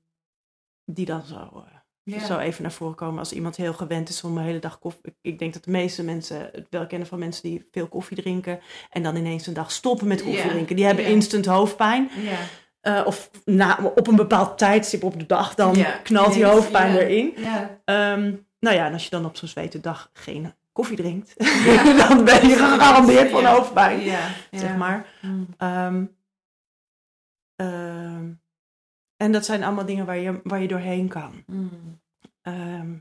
die dan zo, Ja. zo even naar voren komen als iemand heel gewend is om een hele dag koffie. Ik, denk dat de meeste mensen het wel kennen van mensen die veel koffie drinken en dan ineens een dag stoppen met koffie Ja. drinken. Die hebben Ja. instant hoofdpijn. Ja. Eh, of na, op een bepaald tijdstip op de dag, dan knalt die hoofdpijn erin. Ja. Ehm, nou ja, en als je dan op zo'n zwete dag geen koffie drinkt, dan ben je gegarandeerd van hoofdpijn, Ja. zeg maar. Mm. Ehm, ehm, en dat zijn allemaal dingen waar je, waar je doorheen kan. Mm. Ehm,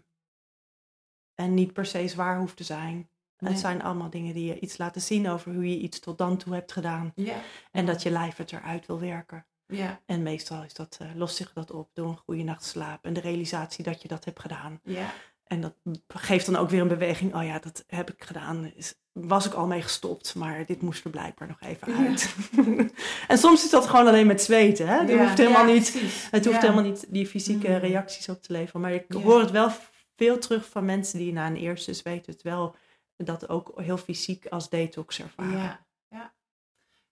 en niet per se zwaar hoeft te zijn. Nee. Het zijn allemaal dingen die je iets laten zien over hoe je iets tot dan toe hebt gedaan. Ja. En dat je lijf het eruit wil werken. Ja. En meestal is dat, eh, lost zich dat op door een goede nacht slaap en de realisatie dat je dat hebt gedaan. Ja. En dat geeft dan ook weer een beweging. Oh ja, dat heb ik gedaan. Was ik al mee gestopt, maar dit moest er blijkbaar nog even Ja. uit. en soms is dat gewoon alleen met zweten. Hè? Ja. hoeft helemaal Ja, niet, het hoeft helemaal niet die fysieke Mm. reacties op te leveren. Maar ik hoor het wel veel terug van mensen die na een eerste zweet het wel dat ook heel fysiek als detox ervaren. Ja, ja.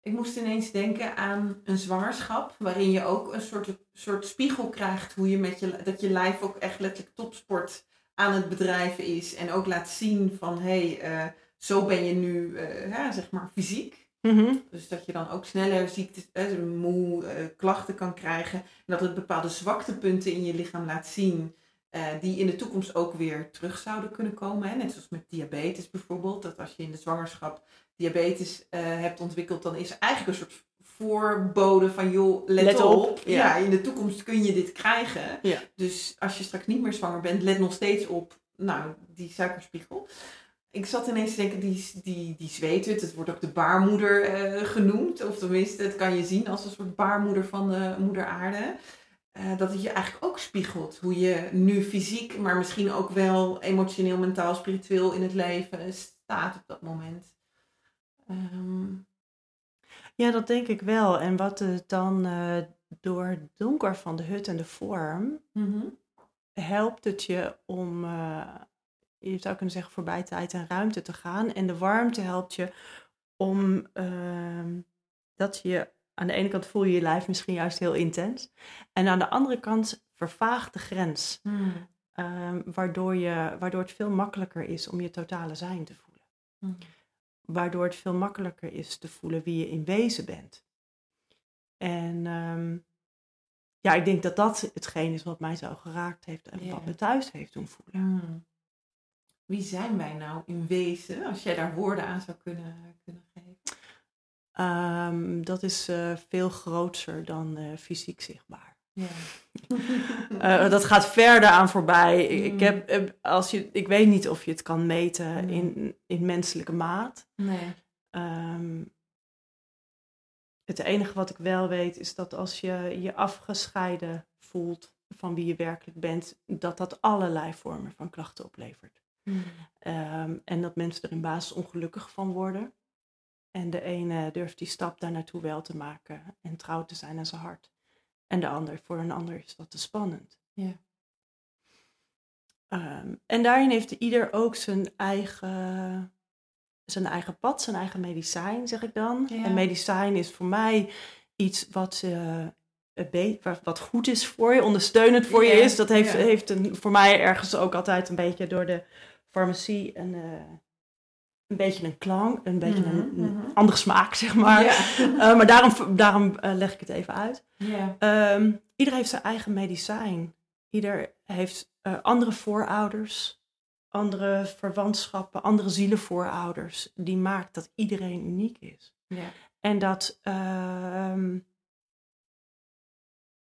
Ik moest ineens denken aan een zwangerschap, waarin je ook een soort, soort spiegel krijgt hoe je met je, dat je lijf ook echt letterlijk topsport aan het bedrijven is. En ook laat zien van, hé, hey, eh, zo ben je nu, eh, ja, zeg maar, fysiek. Mhm. Dus dat je dan ook sneller ziektes, eh, moe, eh, klachten kan krijgen. En dat het bepaalde zwaktepunten in je lichaam laat zien. eh, die in de toekomst ook weer terug zouden kunnen komen. Hè? Net zoals met diabetes bijvoorbeeld. Dat als je in de zwangerschap diabetes eh, hebt ontwikkeld, dan is er eigenlijk een soort voorbode van joh, let, Let op. op, Ja. ja. in de toekomst kun je dit krijgen. Ja. Dus als je straks niet meer zwanger bent, let nog steeds op nou, die suikerspiegel. Ik zat ineens te denken, die, die, die zweethut, het wordt ook de baarmoeder eh, genoemd. Of tenminste, het kan je zien als een soort baarmoeder van de moeder aarde. Eh, dat het je eigenlijk ook spiegelt hoe je nu fysiek, maar misschien ook wel emotioneel, mentaal, spiritueel in het leven staat op dat moment. Ehm, Ja, dat denk ik wel. En wat het dan eh, door het donker van de hut en de vorm mhm. helpt het je om, eh, je zou kunnen zeggen, voorbij tijd en ruimte te gaan. En de warmte helpt je om ehm, dat je aan de ene kant voel je je lijf misschien juist heel intens. En aan de andere kant vervaagt de grens. Hmm. ehm, waardoor, je, waardoor het veel makkelijker is om je totale zijn te voelen. Hmm. Waardoor het veel makkelijker is te voelen wie je in wezen bent. En ehm, ja, ik denk dat dat hetgeen is wat mij zo geraakt heeft en wat me thuis heeft doen voelen. Hmm. Wie zijn wij nou in wezen, als jij daar woorden aan zou kunnen, kunnen geven? Ehm, dat is eh, veel groter dan eh, fysiek zichtbaar. Eh, dat gaat verder aan voorbij. Ik, ik Mm. heb, eh, als je, ik weet niet of je het kan meten Mm. in, in menselijke maat. nee. Ehm, het enige wat ik wel weet is dat als je je afgescheiden voelt van wie je werkelijk bent, dat dat allerlei vormen van klachten oplevert. Hmm. Ehm, en dat mensen er in basis ongelukkig van worden. En de ene durft die stap daar naartoe wel te maken en trouw te zijn aan zijn hart. En de ander, voor een ander is dat te spannend. Ja. Ehm, en daarin heeft ieder ook zijn eigen, zijn eigen pad, zijn eigen medicijn, zeg ik dan. Ja. En medicijn is voor mij iets wat, eh, wat- goed is voor je, ondersteunend voor je is. Dat heeft, ja. heeft een, voor mij ergens ook altijd een beetje door de farmacie een, eh, een beetje een klank, een beetje een, Mhm, mhm. andere smaak, zeg maar. Eh, maar daarom, daarom eh, leg ik het even uit. Ja. Ehm, ieder heeft zijn eigen medicijn. Ieder heeft eh, andere voorouders, andere verwantschappen, andere zielenvoorouders. Die maakt dat iedereen uniek is. En dat, ehm,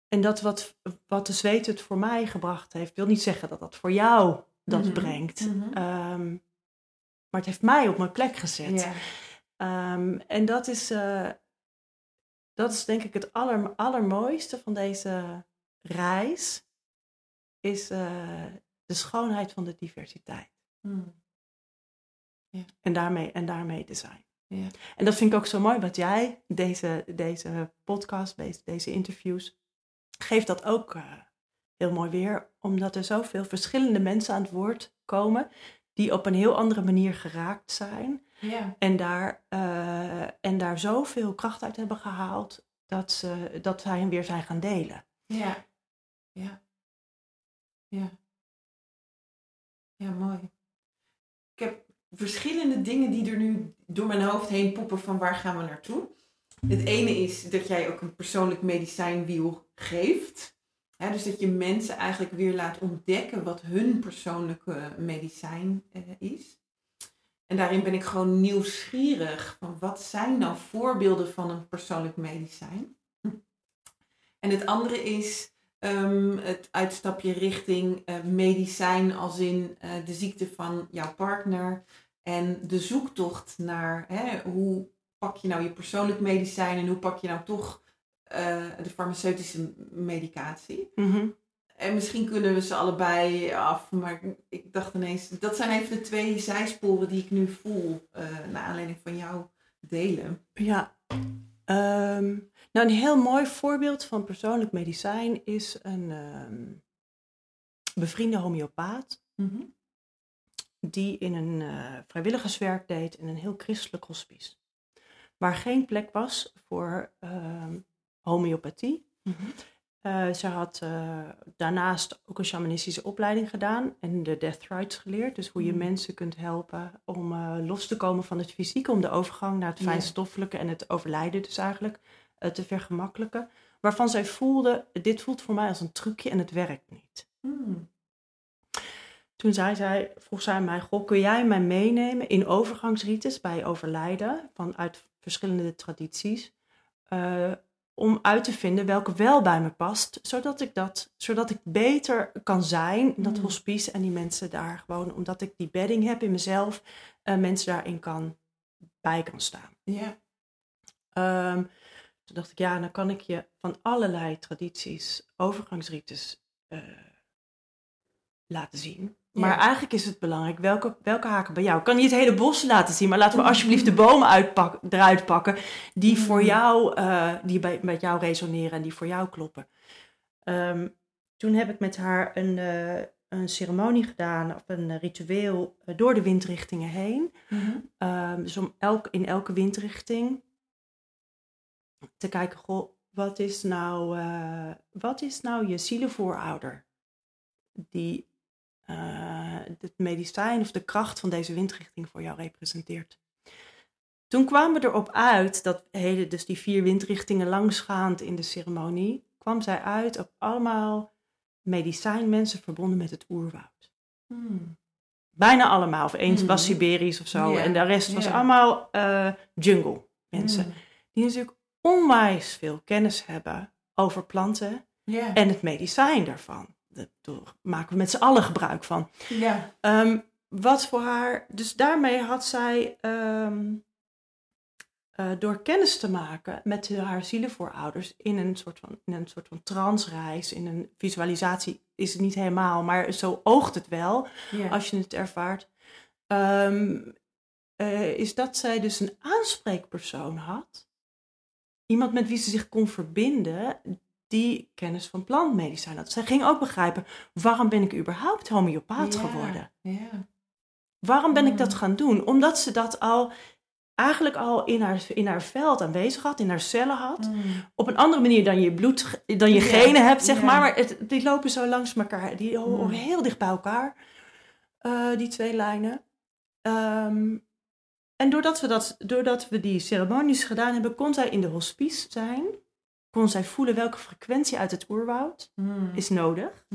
en dat wat, wat de zweet het voor mij gebracht heeft, wil niet zeggen dat dat voor jou dat Mhm, brengt. mhm. Maar het heeft mij op mijn plek gezet. Ja. Ehm, en dat is, eh, dat is denk ik het aller, allermooiste van deze reis. Is eh, de schoonheid van de diversiteit. Mm. En daarmee, en daarmee te zijn. Ja. En dat vind ik ook zo mooi wat jij, deze, deze podcast, deze, deze interviews, geeft dat ook eh, heel mooi weer. Omdat er zoveel verschillende mensen aan het woord komen. Die op een heel andere manier geraakt zijn. Ja. En daar, eh, en daar zoveel kracht uit hebben gehaald dat, ze, dat zij hem weer zijn gaan delen. Ja. Ja. Ja. Ja, mooi. Ik heb verschillende dingen die er nu door mijn hoofd heen poppen van waar gaan we naartoe. Het ene is dat jij ook een persoonlijk medicijnwiel geeft. Dus dat je mensen eigenlijk weer laat ontdekken wat hun persoonlijke medicijn eh, is. En daarin ben ik gewoon nieuwsgierig van wat zijn nou voorbeelden van een persoonlijk medicijn. En het andere is ehm, het uitstapje richting eh, medicijn als in eh, de ziekte van jouw partner. En de zoektocht naar hè, hoe pak je nou je persoonlijk medicijn en hoe pak je nou toch de farmaceutische medicatie. En misschien kunnen we ze allebei af, maar ik dacht ineens, dat zijn even de twee zijsporen die ik nu voel, eh naar aanleiding van jouw delen. Ja. Ehm, nou, een heel mooi voorbeeld van persoonlijk medicijn is een ehm, bevriende homeopaat. die in een eh, vrijwilligerswerk deed in een heel christelijk hospice. Waar geen plek was voor ehm, homeopathie. Eh, ze had eh, daarnaast ook een shamanistische opleiding gedaan en de death rites geleerd. Dus hoe je Mm. mensen kunt helpen om eh, los te komen van het fysieke, om de overgang naar het fijnstoffelijke en het overlijden dus eigenlijk te vergemakkelijken. Waarvan zij voelde, dit voelt voor mij als een trucje en het werkt niet. Hmm. Toen zei zij, vroeg zij mij, goh, kun jij mij meenemen in overgangsrites bij overlijden vanuit verschillende tradities, om uit te vinden welke wel bij me past, zodat ik dat, zodat ik beter kan zijn dat Mm. hospice en die mensen daar gewoon, omdat ik die bedding heb in mezelf, eh, mensen daarin kan bij kan staan. Ja. Ehm, toen dacht ik, ja, dan kan ik je van allerlei tradities, overgangsrites eh, laten zien. Maar Ja. eigenlijk is het belangrijk welke, welke haken bij jou. Ik kan niet het hele bos laten zien, maar laten we alsjeblieft de bomen uitpak, eruit pakken die voor Mm. jou, eh, die bij, met jou resoneren en die voor jou kloppen. Ehm, toen heb ik met haar een, eh, een ceremonie gedaan of een eh, ritueel door de windrichtingen heen. Mhm. Ehm, dus om elk, in elke windrichting te kijken, goh, wat is nou, wat is nou je zielenvoorouder? Die het medicijn of de kracht van deze windrichting voor jou representeert. Toen kwamen we erop uit dat hele, dus die vier windrichtingen langsgaand in de ceremonie, kwam zij uit op allemaal medicijnmensen verbonden met het oerwoud. Hmm. Bijna allemaal. Of eens Mhm. was Siberisch of zo. En de rest was allemaal eh, jungle mensen. Hmm. Die natuurlijk onwijs veel kennis hebben over planten en het medicijn daarvan. Daar maken we met z'n allen gebruik van. ja. Ehm, wat voor haar, dus daarmee had zij ehm, eh, door kennis te maken met haar zielenvoorouders in een soort van, in een soort van transreis, in een visualisatie is het niet helemaal, maar zo oogt het wel ja. als je het ervaart, ehm, eh, is dat zij dus een aanspreekpersoon had. Iemand met wie ze zich kon verbinden, die kennis van plantmedicijn had. Zij ging ook begrijpen, waarom ben ik überhaupt homeopaat Ja, geworden? Ja. Waarom ben ik dat Mm. gaan doen? Omdat ze dat al eigenlijk al in haar, in haar veld aanwezig had, in haar cellen had. Mm. Op een andere manier dan je bloed, dan je Ja, genen hebt, zeg ja. maar. Maar het, die lopen zo langs elkaar, die horen Mm. heel dicht bij elkaar, eh, die twee lijnen. Ehm, en doordat we, dat, doordat we die ceremonies gedaan hebben, kon zij in de hospice zijn. Kon zij voelen welke frequentie uit het oerwoud Mm. is nodig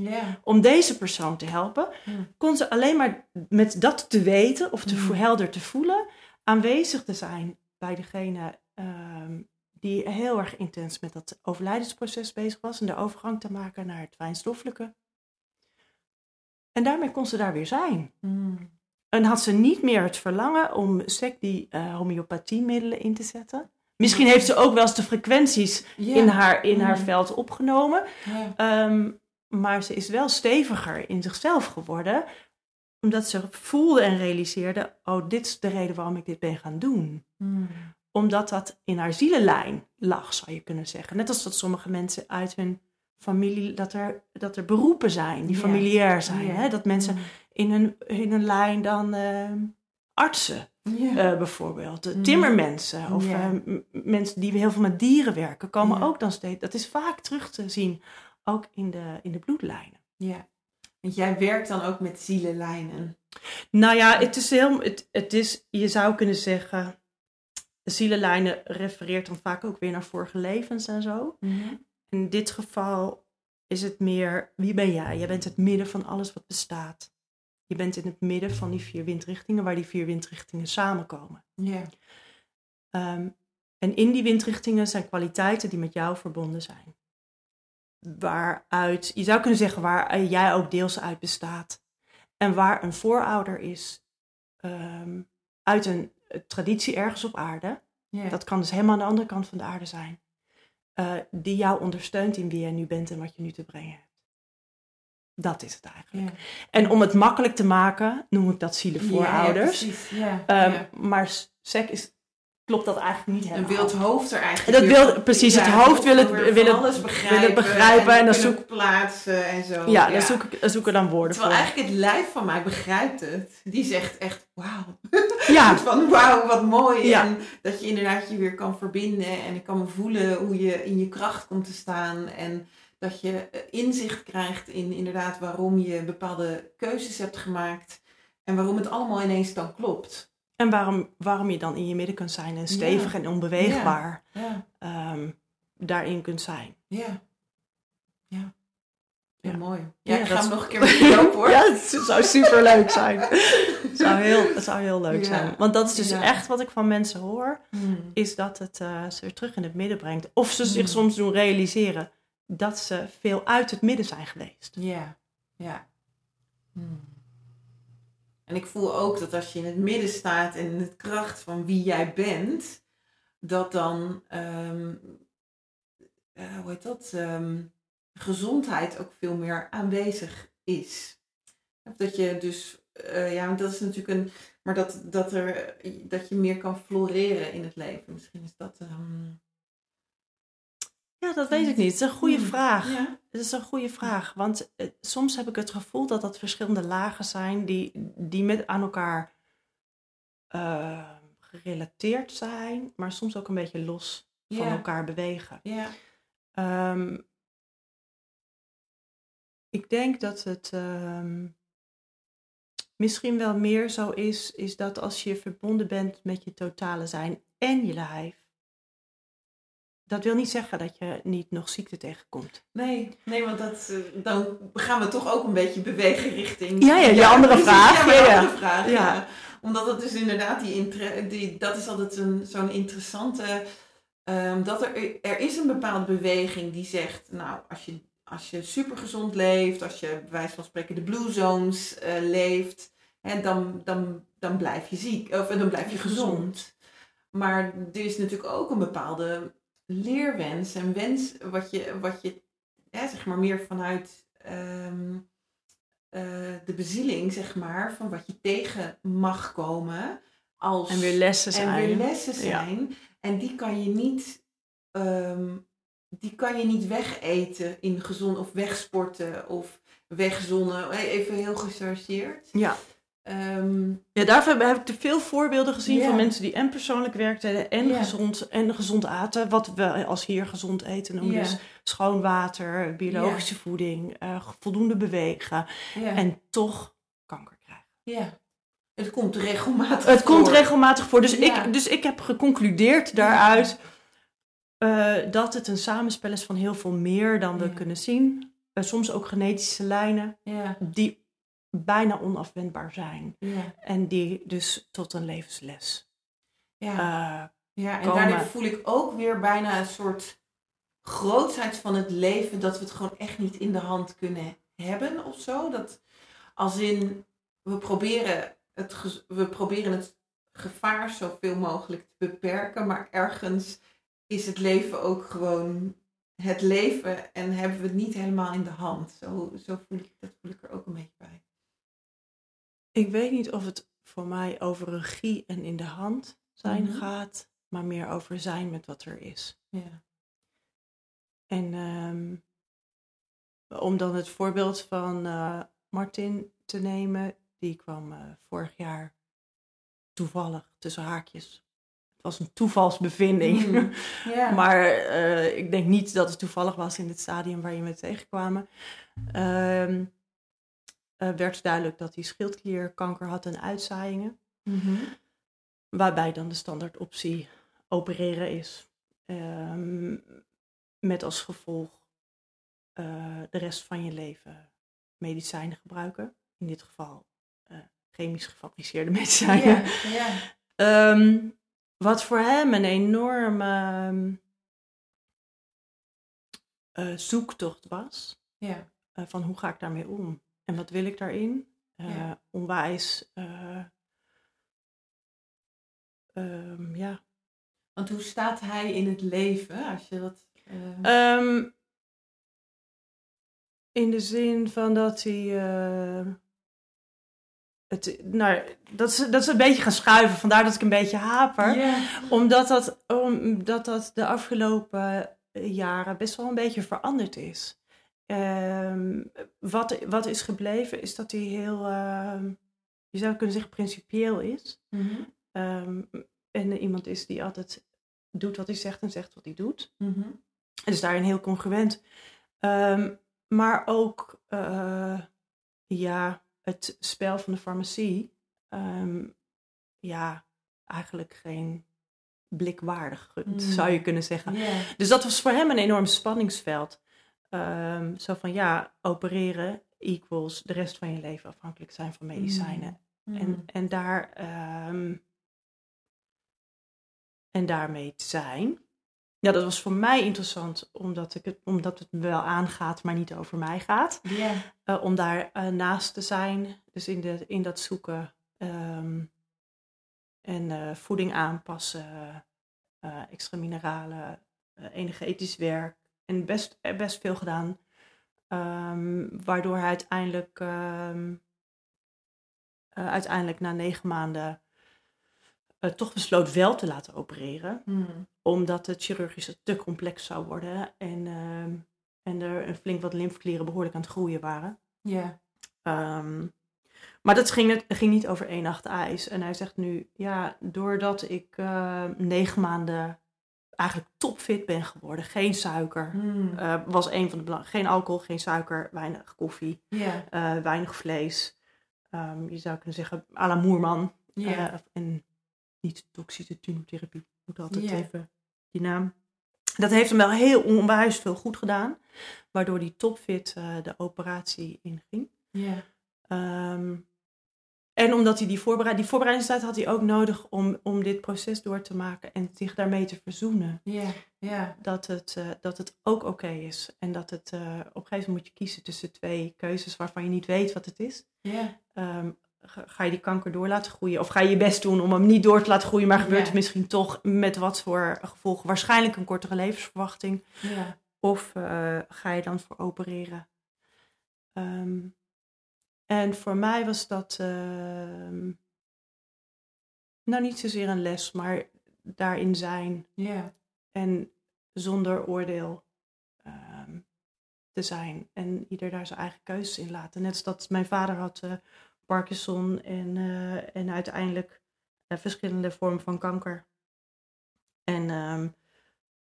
om deze persoon te helpen. Mm. Kon ze alleen maar met dat te weten of te Mm. vo- helder te voelen, aanwezig te zijn bij degene ehm, die heel erg intens met dat overlijdensproces bezig was en de overgang te maken naar het fijnstoffelijke. En daarmee kon ze daar weer zijn. En had ze niet meer het verlangen om sec die eh homeopathiemiddelen in te zetten. Misschien heeft ze ook wel eens de frequenties in, haar, in haar veld opgenomen. Ehm, maar ze is wel steviger in zichzelf geworden. Omdat ze voelde en realiseerde: oh, dit is de reden waarom ik dit ben gaan doen. Mm. Omdat dat in haar zielenlijn lag, zou je kunnen zeggen. Net als dat sommige mensen uit hun familie, dat er, dat er beroepen zijn die familiair zijn. Hè? Dat mensen Mm. in hun, in hun lijn dan ehm, artsen eh, bijvoorbeeld, de Mhm. timmermensen of eh, mensen die heel veel met dieren werken, komen ook dan steeds. Dat is vaak terug te zien, ook in de, in de bloedlijnen. ja. Want jij werkt dan ook met zielenlijnen. Nou ja, het is heel, het, het is, je zou kunnen zeggen, de zielenlijnen refereert dan vaak ook weer naar vorige levens en zo. In dit geval is het meer, wie ben jij? Jij bent het midden van alles wat bestaat. Je bent in het midden van die vier windrichtingen, waar die vier windrichtingen samenkomen. Ja. Ehm, en in die windrichtingen zijn kwaliteiten die met jou verbonden zijn. Waaruit, je zou kunnen zeggen, waar eh, jij ook deels uit bestaat. En waar een voorouder is ehm, uit een eh, traditie ergens op aarde. Ja. Dat kan dus helemaal aan de andere kant van de aarde zijn. eh, die jou ondersteunt in wie jij nu bent en wat je nu te brengen hebt. Dat is het eigenlijk. ja. En om het makkelijk te maken, noem ik dat zielenvoorouders. Ja, ja. Ja. Ehm. Maar sec is, klopt dat eigenlijk niet Een helemaal. wild hoofd er eigenlijk. Dat weer- wil- precies, het hoofd wil het- wil het- alles begrijpen, willen begrijpen en dan zoek- plaatsen en zo. Ja, daar zoek ik, daar zoeken dan woorden Terwijl voor. eigenlijk het lijf van mij begrijpt het. Die zegt echt, wauw. Ja, Van wauw, wat mooi. En dat je inderdaad je weer kan verbinden. En ik kan me voelen hoe je in je kracht komt te staan. En dat je eh, inzicht krijgt in inderdaad waarom je bepaalde keuzes hebt gemaakt. En waarom het allemaal ineens dan klopt. en waarom, waarom je dan in je midden kunt zijn en stevig Ja. en onbeweegbaar Ja, ehm, daarin kunt zijn. ja. Ja. Ja. mooi. Ja, Ja, ik ga hem is- nog een keer met je lopen hoor. Ja, het zou super leuk zijn. Het zou heel, het zou heel leuk Ja. zijn. Want dat is dus echt wat ik van mensen hoor. Hmm. Is dat het eh, ze weer terug in het midden brengt. Of ze zich Hmm. soms doen realiseren dat ze veel uit het midden zijn geweest. Ja, ja. Hmm. En ik voel ook dat als je in het midden staat en in de kracht van wie jij bent, dat dan, ehm, eh, hoe heet dat, Ehm, gezondheid ook veel meer aanwezig is. Dat je dus, eh, ja, dat is natuurlijk een, maar dat, dat, er, dat je meer kan floreren in het leven. Misschien is dat. ehm, Ja, dat weet ik niet. Het is een goede Hmm. vraag. Ja. Het is een goede vraag, want eh, soms heb ik het gevoel dat dat verschillende lagen zijn die, die met aan elkaar eh, gerelateerd zijn, maar soms ook een beetje los van elkaar bewegen. Ja. Ehm, ik denk dat het ehm, misschien wel meer zo is, is dat als je verbonden bent met je totale zijn en je lijf, dat wil niet zeggen dat je niet nog ziekte tegenkomt. Nee, nee, want dat, eh, dan gaan we toch ook een beetje bewegen richting... Ja, ja, je andere vraag, Ja, mijn ja, ja. andere vraag, ja. Ja. Omdat het dus inderdaad, die, die, dat is altijd een, zo'n interessante... ehm, dat er, er is een bepaalde beweging die zegt, nou, als je, als je supergezond leeft, als je bij wijze van spreken de blue zones eh, leeft, hè, dan, dan, dan blijf je ziek, of dan blijf je gezond. Maar er is natuurlijk ook een bepaalde leerwens en wens wat je, wat je zeg maar meer vanuit ehm, eh, de bezieling, zeg maar, van wat je tegen mag komen. Als, En weer lessen zijn. en weer lessen Ja. zijn. En die kan je niet ehm, die kan je niet wegeten in gezond of wegsporten of wegzonnen. Even heel gechargeerd. Ja. Ehm, Ja, daarvoor heb ik te veel voorbeelden gezien van mensen die en persoonlijk werkten en, gezond, en gezond aten. Wat we als hier gezond eten noemen. Dus schoon water, biologische voeding, eh, voldoende bewegen. En toch kanker krijgen. ja. Het komt regelmatig Het komt regelmatig voor. Dus, Ja. ik, dus ik heb geconcludeerd daaruit eh, dat het een samenspel is van heel veel meer dan we kunnen zien. Eh, soms ook genetische lijnen Ja, die bijna onafwendbaar zijn. ja, En die dus tot een levensles ja. eh, ja. En komen. daardoor voel ik ook weer bijna een soort grootsheid van het leven. Dat we het gewoon echt niet in de hand kunnen hebben of zo. Dat als in, we proberen het, we proberen het gevaar zoveel mogelijk te beperken. Maar ergens is het leven ook gewoon het leven. En hebben we het niet helemaal in de hand. Zo, zo voel ik, dat voel ik er ook een beetje bij. Ik weet niet of het voor mij over regie en in de hand zijn Mhm. gaat, maar meer over zijn met wat er is. Ja. En ehm, om dan het voorbeeld van eh, Martin te nemen, die kwam eh, vorig jaar toevallig tussen haakjes. Het was een toevalsbevinding. Mm. Maar eh, ik denk niet dat het toevallig was in het stadium waar je me tegenkwamen. Ehm, eh, werd duidelijk dat hij schildklierkanker had en uitzaaiingen. Mhm. Waarbij dan de standaardoptie opereren is. Ehm, met als gevolg eh, de rest van je leven medicijnen gebruiken. In dit geval eh, chemisch gefabriceerde medicijnen. Ehm, wat voor hem een enorme zoektocht was. van hoe ga ik daarmee om? En wat wil ik daarin? Eh, Ja. Onwijs, eh, ehm, ja. Want hoe staat hij in het leven als je dat. eh, Ehm, in de zin van dat hij. het, nou, dat, is, dat is een beetje gaan schuiven, vandaar dat ik een beetje haper. Omdat dat, omdat dat de afgelopen jaren best wel een beetje veranderd is. Ehm, wat, wat is gebleven is dat hij heel, ehm, je zou kunnen zeggen, principieel is. Mhm. Ehm, en iemand is die altijd doet wat hij zegt en zegt wat hij doet. Mhm. En is daarin heel congruent. Maar ook eh, ja, het spel van de farmacie. ja, eigenlijk geen blikwaardig gunt, Mm. zou je kunnen zeggen. Dus dat was voor hem een enorm spanningsveld. Ehm, zo van ja, opereren equals de rest van je leven afhankelijk zijn van medicijnen. Mhm. En, en, daar, ehm, en daarmee te zijn. Ja, dat was voor mij interessant, omdat, ik het, omdat het me wel aangaat, maar niet over mij gaat. Eh, om daar eh, naast te zijn, dus in, de, in dat zoeken ehm, en eh, voeding aanpassen, extra mineralen, energetisch werk en best, eh, best veel gedaan. Ehm, waardoor hij uiteindelijk, ehm, eh, uiteindelijk na negen maanden eh, toch besloot wel te laten opereren Mhm. omdat het chirurgisch te complex zou worden en, ehm, en er een flink wat lymfeklieren behoorlijk aan het groeien waren. ja. Maar dat ging, het ging niet over één nacht ijs. En hij zegt nu, ja, doordat ik negen maanden eigenlijk topfit ben geworden, geen suiker, Mhm. eh, was een van de belang, geen alcohol, geen suiker, weinig koffie, eh, weinig vlees. Ehm, je zou kunnen zeggen, à la Moerman. Eh, en niet toxische tumortherapie. Moet altijd even die naam. Dat heeft hem wel heel onwijs veel goed gedaan. Waardoor die topfit de operatie inging. ja. Ehm, en omdat hij die, voorbereid, die voorbereidingstijd had hij ook nodig om, om dit proces door te maken en zich daarmee te verzoenen. ja. Dat het, eh, dat het ook oké is. En dat het eh, op een gegeven moment moet je kiezen tussen twee keuzes waarvan je niet weet wat het is. ja. Ehm, ga, ga je die kanker door laten groeien? Of ga je je best doen om hem niet door te laten groeien, maar gebeurt het misschien toch met wat voor gevolgen? Waarschijnlijk een kortere levensverwachting. ja. Of eh, ga je dan voor opereren? Ehm, en voor mij was dat ehm, nou niet zozeer een les, maar daarin zijn ja. en zonder oordeel te zijn. En ieder daar zijn eigen keuzes in laten. Net als dat mijn vader had uh, Parkinson en, uh, en uiteindelijk uh, verschillende vormen van kanker. En um,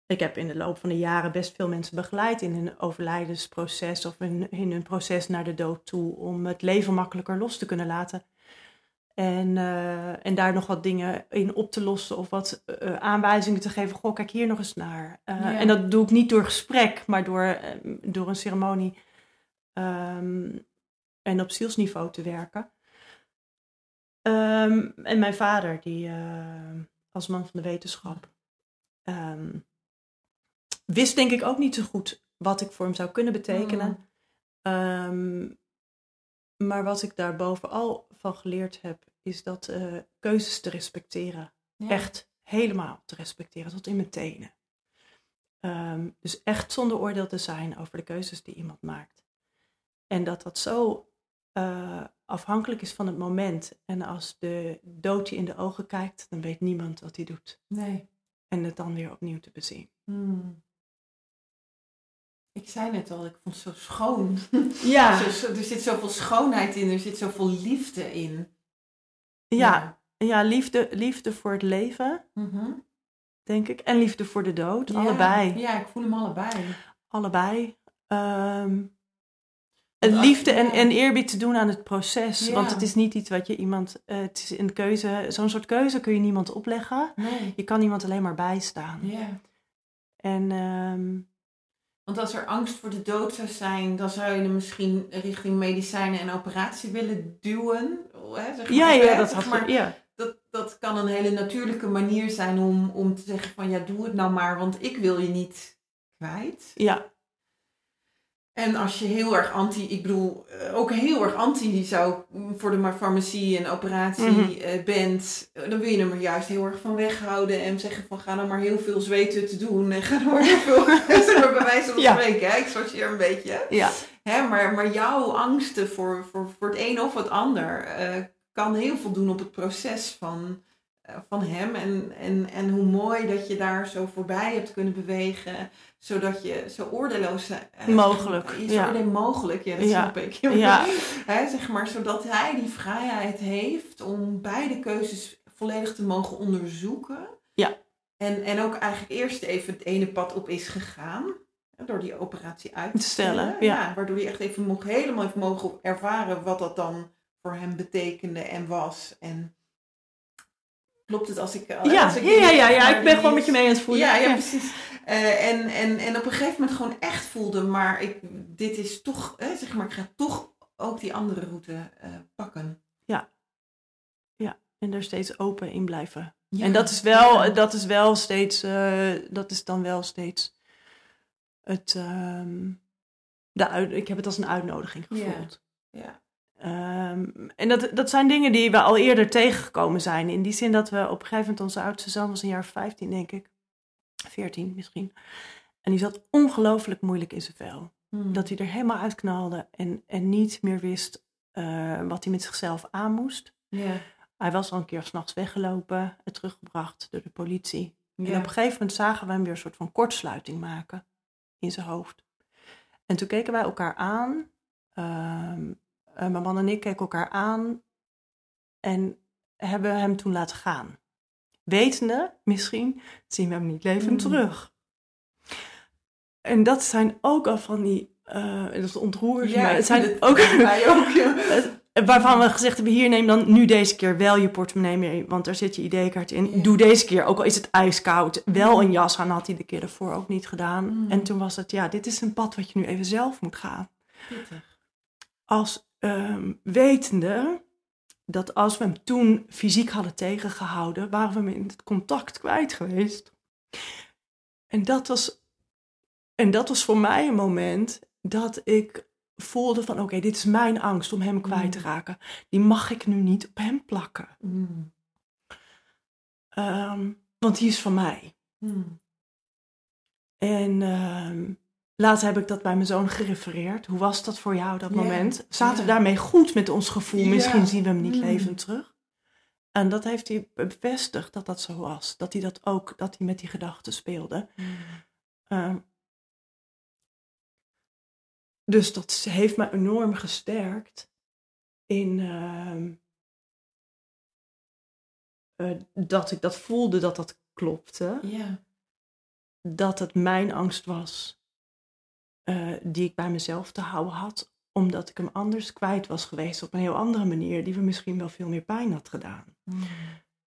ik heb in de loop van de jaren best veel mensen begeleid in hun overlijdensproces of in, in hun proces naar de dood toe om het leven makkelijker los te kunnen laten. En, uh, en daar nog wat dingen in op te lossen of wat uh, aanwijzingen te geven. Goh, kijk hier nog eens naar. Uh, ja. En dat doe ik niet door gesprek, maar door, door een ceremonie um, en op zielsniveau te werken. Um, en mijn vader, die als man van de wetenschap, um, wist denk ik ook niet zo goed wat ik voor hem zou kunnen betekenen. Mm. maar wat ik daar bovenal van geleerd heb, is dat uh, keuzes te respecteren. Ja. Echt helemaal te respecteren, tot in mijn tenen. Um, dus echt zonder oordeel te zijn over de keuzes die iemand maakt. En dat dat zo uh, afhankelijk is van het moment. En als de dood je in de ogen kijkt, dan weet niemand wat hij doet. Nee. En het dan weer opnieuw te bezien. Hmm. Ik zei net al, ik vond het zo schoon. Ja. er zit zoveel schoonheid in, er zit zoveel liefde in. Ja, ja liefde, liefde voor het leven, mm -hmm. denk ik. En liefde voor de dood, ja. allebei. Ja, ik voel hem allebei. Allebei. Um, liefde en, en eerbied te doen aan het proces. Ja. Want het is niet iets wat je iemand. Uh, het is een keuze. Zo'n soort keuze kun je niemand opleggen. Nee. Je kan iemand alleen maar bijstaan. Ja. En. Um, want als er angst voor de dood zou zijn, dan zou je hem misschien richting medicijnen en operatie willen duwen. Hè, zeg maar, ja, ja, dat, zeg maar, ja. dat, dat kan een hele natuurlijke manier zijn om, om te zeggen van ja, doe het nou maar, want ik wil je niet kwijt. Ja. En als je heel erg anti, ik bedoel, ook heel erg anti zou voor de farmacie en operatie Mhm. mm -hmm. bent, dan wil je hem er juist heel erg van weghouden en zeggen van ga nou maar heel veel zweten te doen en ga nou maar heel veel, zeg maar bij wijze van Ja. spreken, hè? ik sorteer een beetje. Ja. Hè, maar, maar jouw angsten voor, voor, voor het een of het ander eh, kan heel veel doen op het proces van, eh, van hem. En, en, en hoe mooi dat je daar zo voorbij hebt kunnen bewegen, zodat je zo oordeelloos... eh, Mogelijk, Is ja. oordeel mogelijk, ja, dat Ja. snap ik. Ja. Zeg maar, zodat hij die vrijheid heeft om beide keuzes volledig te mogen onderzoeken. Ja. En, en ook eigenlijk eerst even het ene pad op is gegaan. Door die operatie uit te Te stellen, ja. waardoor hij echt even mocht, helemaal heeft mogen ervaren wat dat dan voor hem betekende en was. En klopt het als ik... Ja, als ik ja, ja, ja, ja, ik ben gewoon met je mee aan het voelen. ja, ja, precies. Eh, en, en, en op een gegeven moment gewoon echt voelde, maar ik, dit is toch, eh, zeg maar, ik ga toch ook die andere route eh, pakken. En er steeds open in blijven. Ja, En dat is wel, ja. dat is wel steeds, eh, dat is dan wel steeds het, ehm, de uit, ik heb het als een uitnodiging Ja. gevoeld. Ja. Ehm, en dat, dat zijn dingen die we al eerder tegengekomen zijn. In die zin dat we op een gegeven moment, onze oudste zoon was een jaar of 15 denk ik. 14 misschien. En die zat ongelooflijk moeilijk in zijn vel. Hmm. Dat hij er helemaal uitknalde en, en niet meer wist eh, wat hij met zichzelf aan moest. Hij was al een keer s'nachts weggelopen, en teruggebracht door de politie. En op een gegeven moment zagen we hem weer een soort van kortsluiting maken in zijn hoofd. En toen keken wij elkaar aan. ehm, eh, mijn man en ik keken elkaar aan. En hebben hem toen laten gaan. Wetende, misschien, zien we hem niet levend Mm. terug. En dat zijn ook al van die... eh, dat ontroert me. Het zijn ook... Ook, ja. Waarvan we gezegd hebben, hier neem dan nu deze keer wel je portemonnee mee, want daar zit je ID-kaart in. Ja. Doe deze keer, ook al is het ijskoud, wel een jas aan, had hij de keer ervoor ook niet gedaan. Mm. En toen was het, ja, dit is een pad wat je nu even zelf moet gaan. Pittig. Als ehm, wetende dat als we hem toen fysiek hadden tegengehouden, waren we hem in het contact kwijt geweest. En dat was, en dat was voor mij een moment dat ik voelde van oké, dit is mijn angst om hem kwijt te Mm. raken. Die mag ik nu niet op hem plakken. Hmm. Ehm, want die is van mij. Hmm. En ehm, later heb ik dat bij mijn zoon gerefereerd. Hoe was dat voor jou dat moment? Zaten we daarmee goed met ons gevoel? Misschien zien we hem niet Mm. levend terug. En dat heeft hij bevestigd dat dat zo was. Dat hij dat ook, dat hij met die gedachten speelde. Hmm. Ehm, dus dat heeft me enorm gesterkt in ehm, eh, dat ik dat voelde dat dat klopte. Dat het mijn angst was eh, die ik bij mezelf te houden had, omdat ik hem anders kwijt was geweest op een heel andere manier, die we misschien wel veel meer pijn had gedaan. Mm.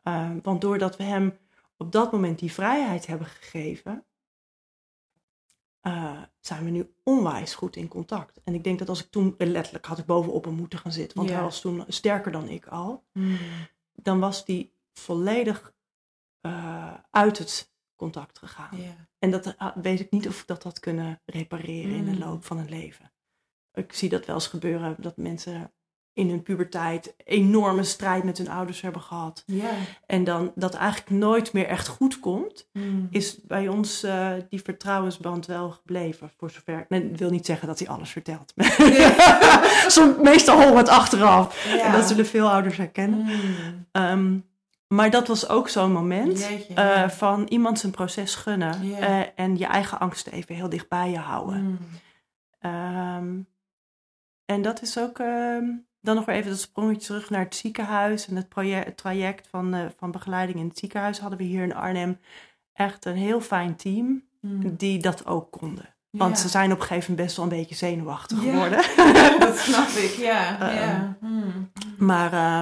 Uh, want doordat we hem op dat moment die vrijheid hebben gegeven, uh, zijn we nu onwijs goed in contact. En ik denk dat als ik toen, letterlijk had ik bovenop hem moeten gaan zitten, want Ja. hij was toen sterker dan ik al, Mm. dan was die volledig uh, uit het contact gegaan. En dat uh, weet ik niet of ik dat had kunnen repareren in de Mm. loop van het leven. Ik zie dat wel eens gebeuren, dat mensen in hun puberteit enorme strijd met hun ouders hebben gehad. Ja. En dan dat eigenlijk nooit meer echt goed komt, Mm. is bij ons uh, die vertrouwensband wel gebleven. Voor zover. Nee, dat wil niet zeggen dat hij alles vertelt. Soms, meestal horen we het achteraf. En dat zullen veel ouders herkennen. Mm. Um, maar dat was ook zo'n moment Jeetje, uh, ja. van iemand zijn proces gunnen uh, en je eigen angsten even heel dicht bij je houden. Mm. Um, en dat is ook um, dan nog weer even dat sprongetje terug naar het ziekenhuis en het, project, het traject van, uh, van begeleiding in het ziekenhuis hadden we hier in Arnhem echt een heel fijn team Mm. die dat ook konden. Want Ja. ze zijn op een gegeven moment best wel een beetje zenuwachtig Ja. geworden. dat snap ik, ja. Um, ja. Mm. Maar,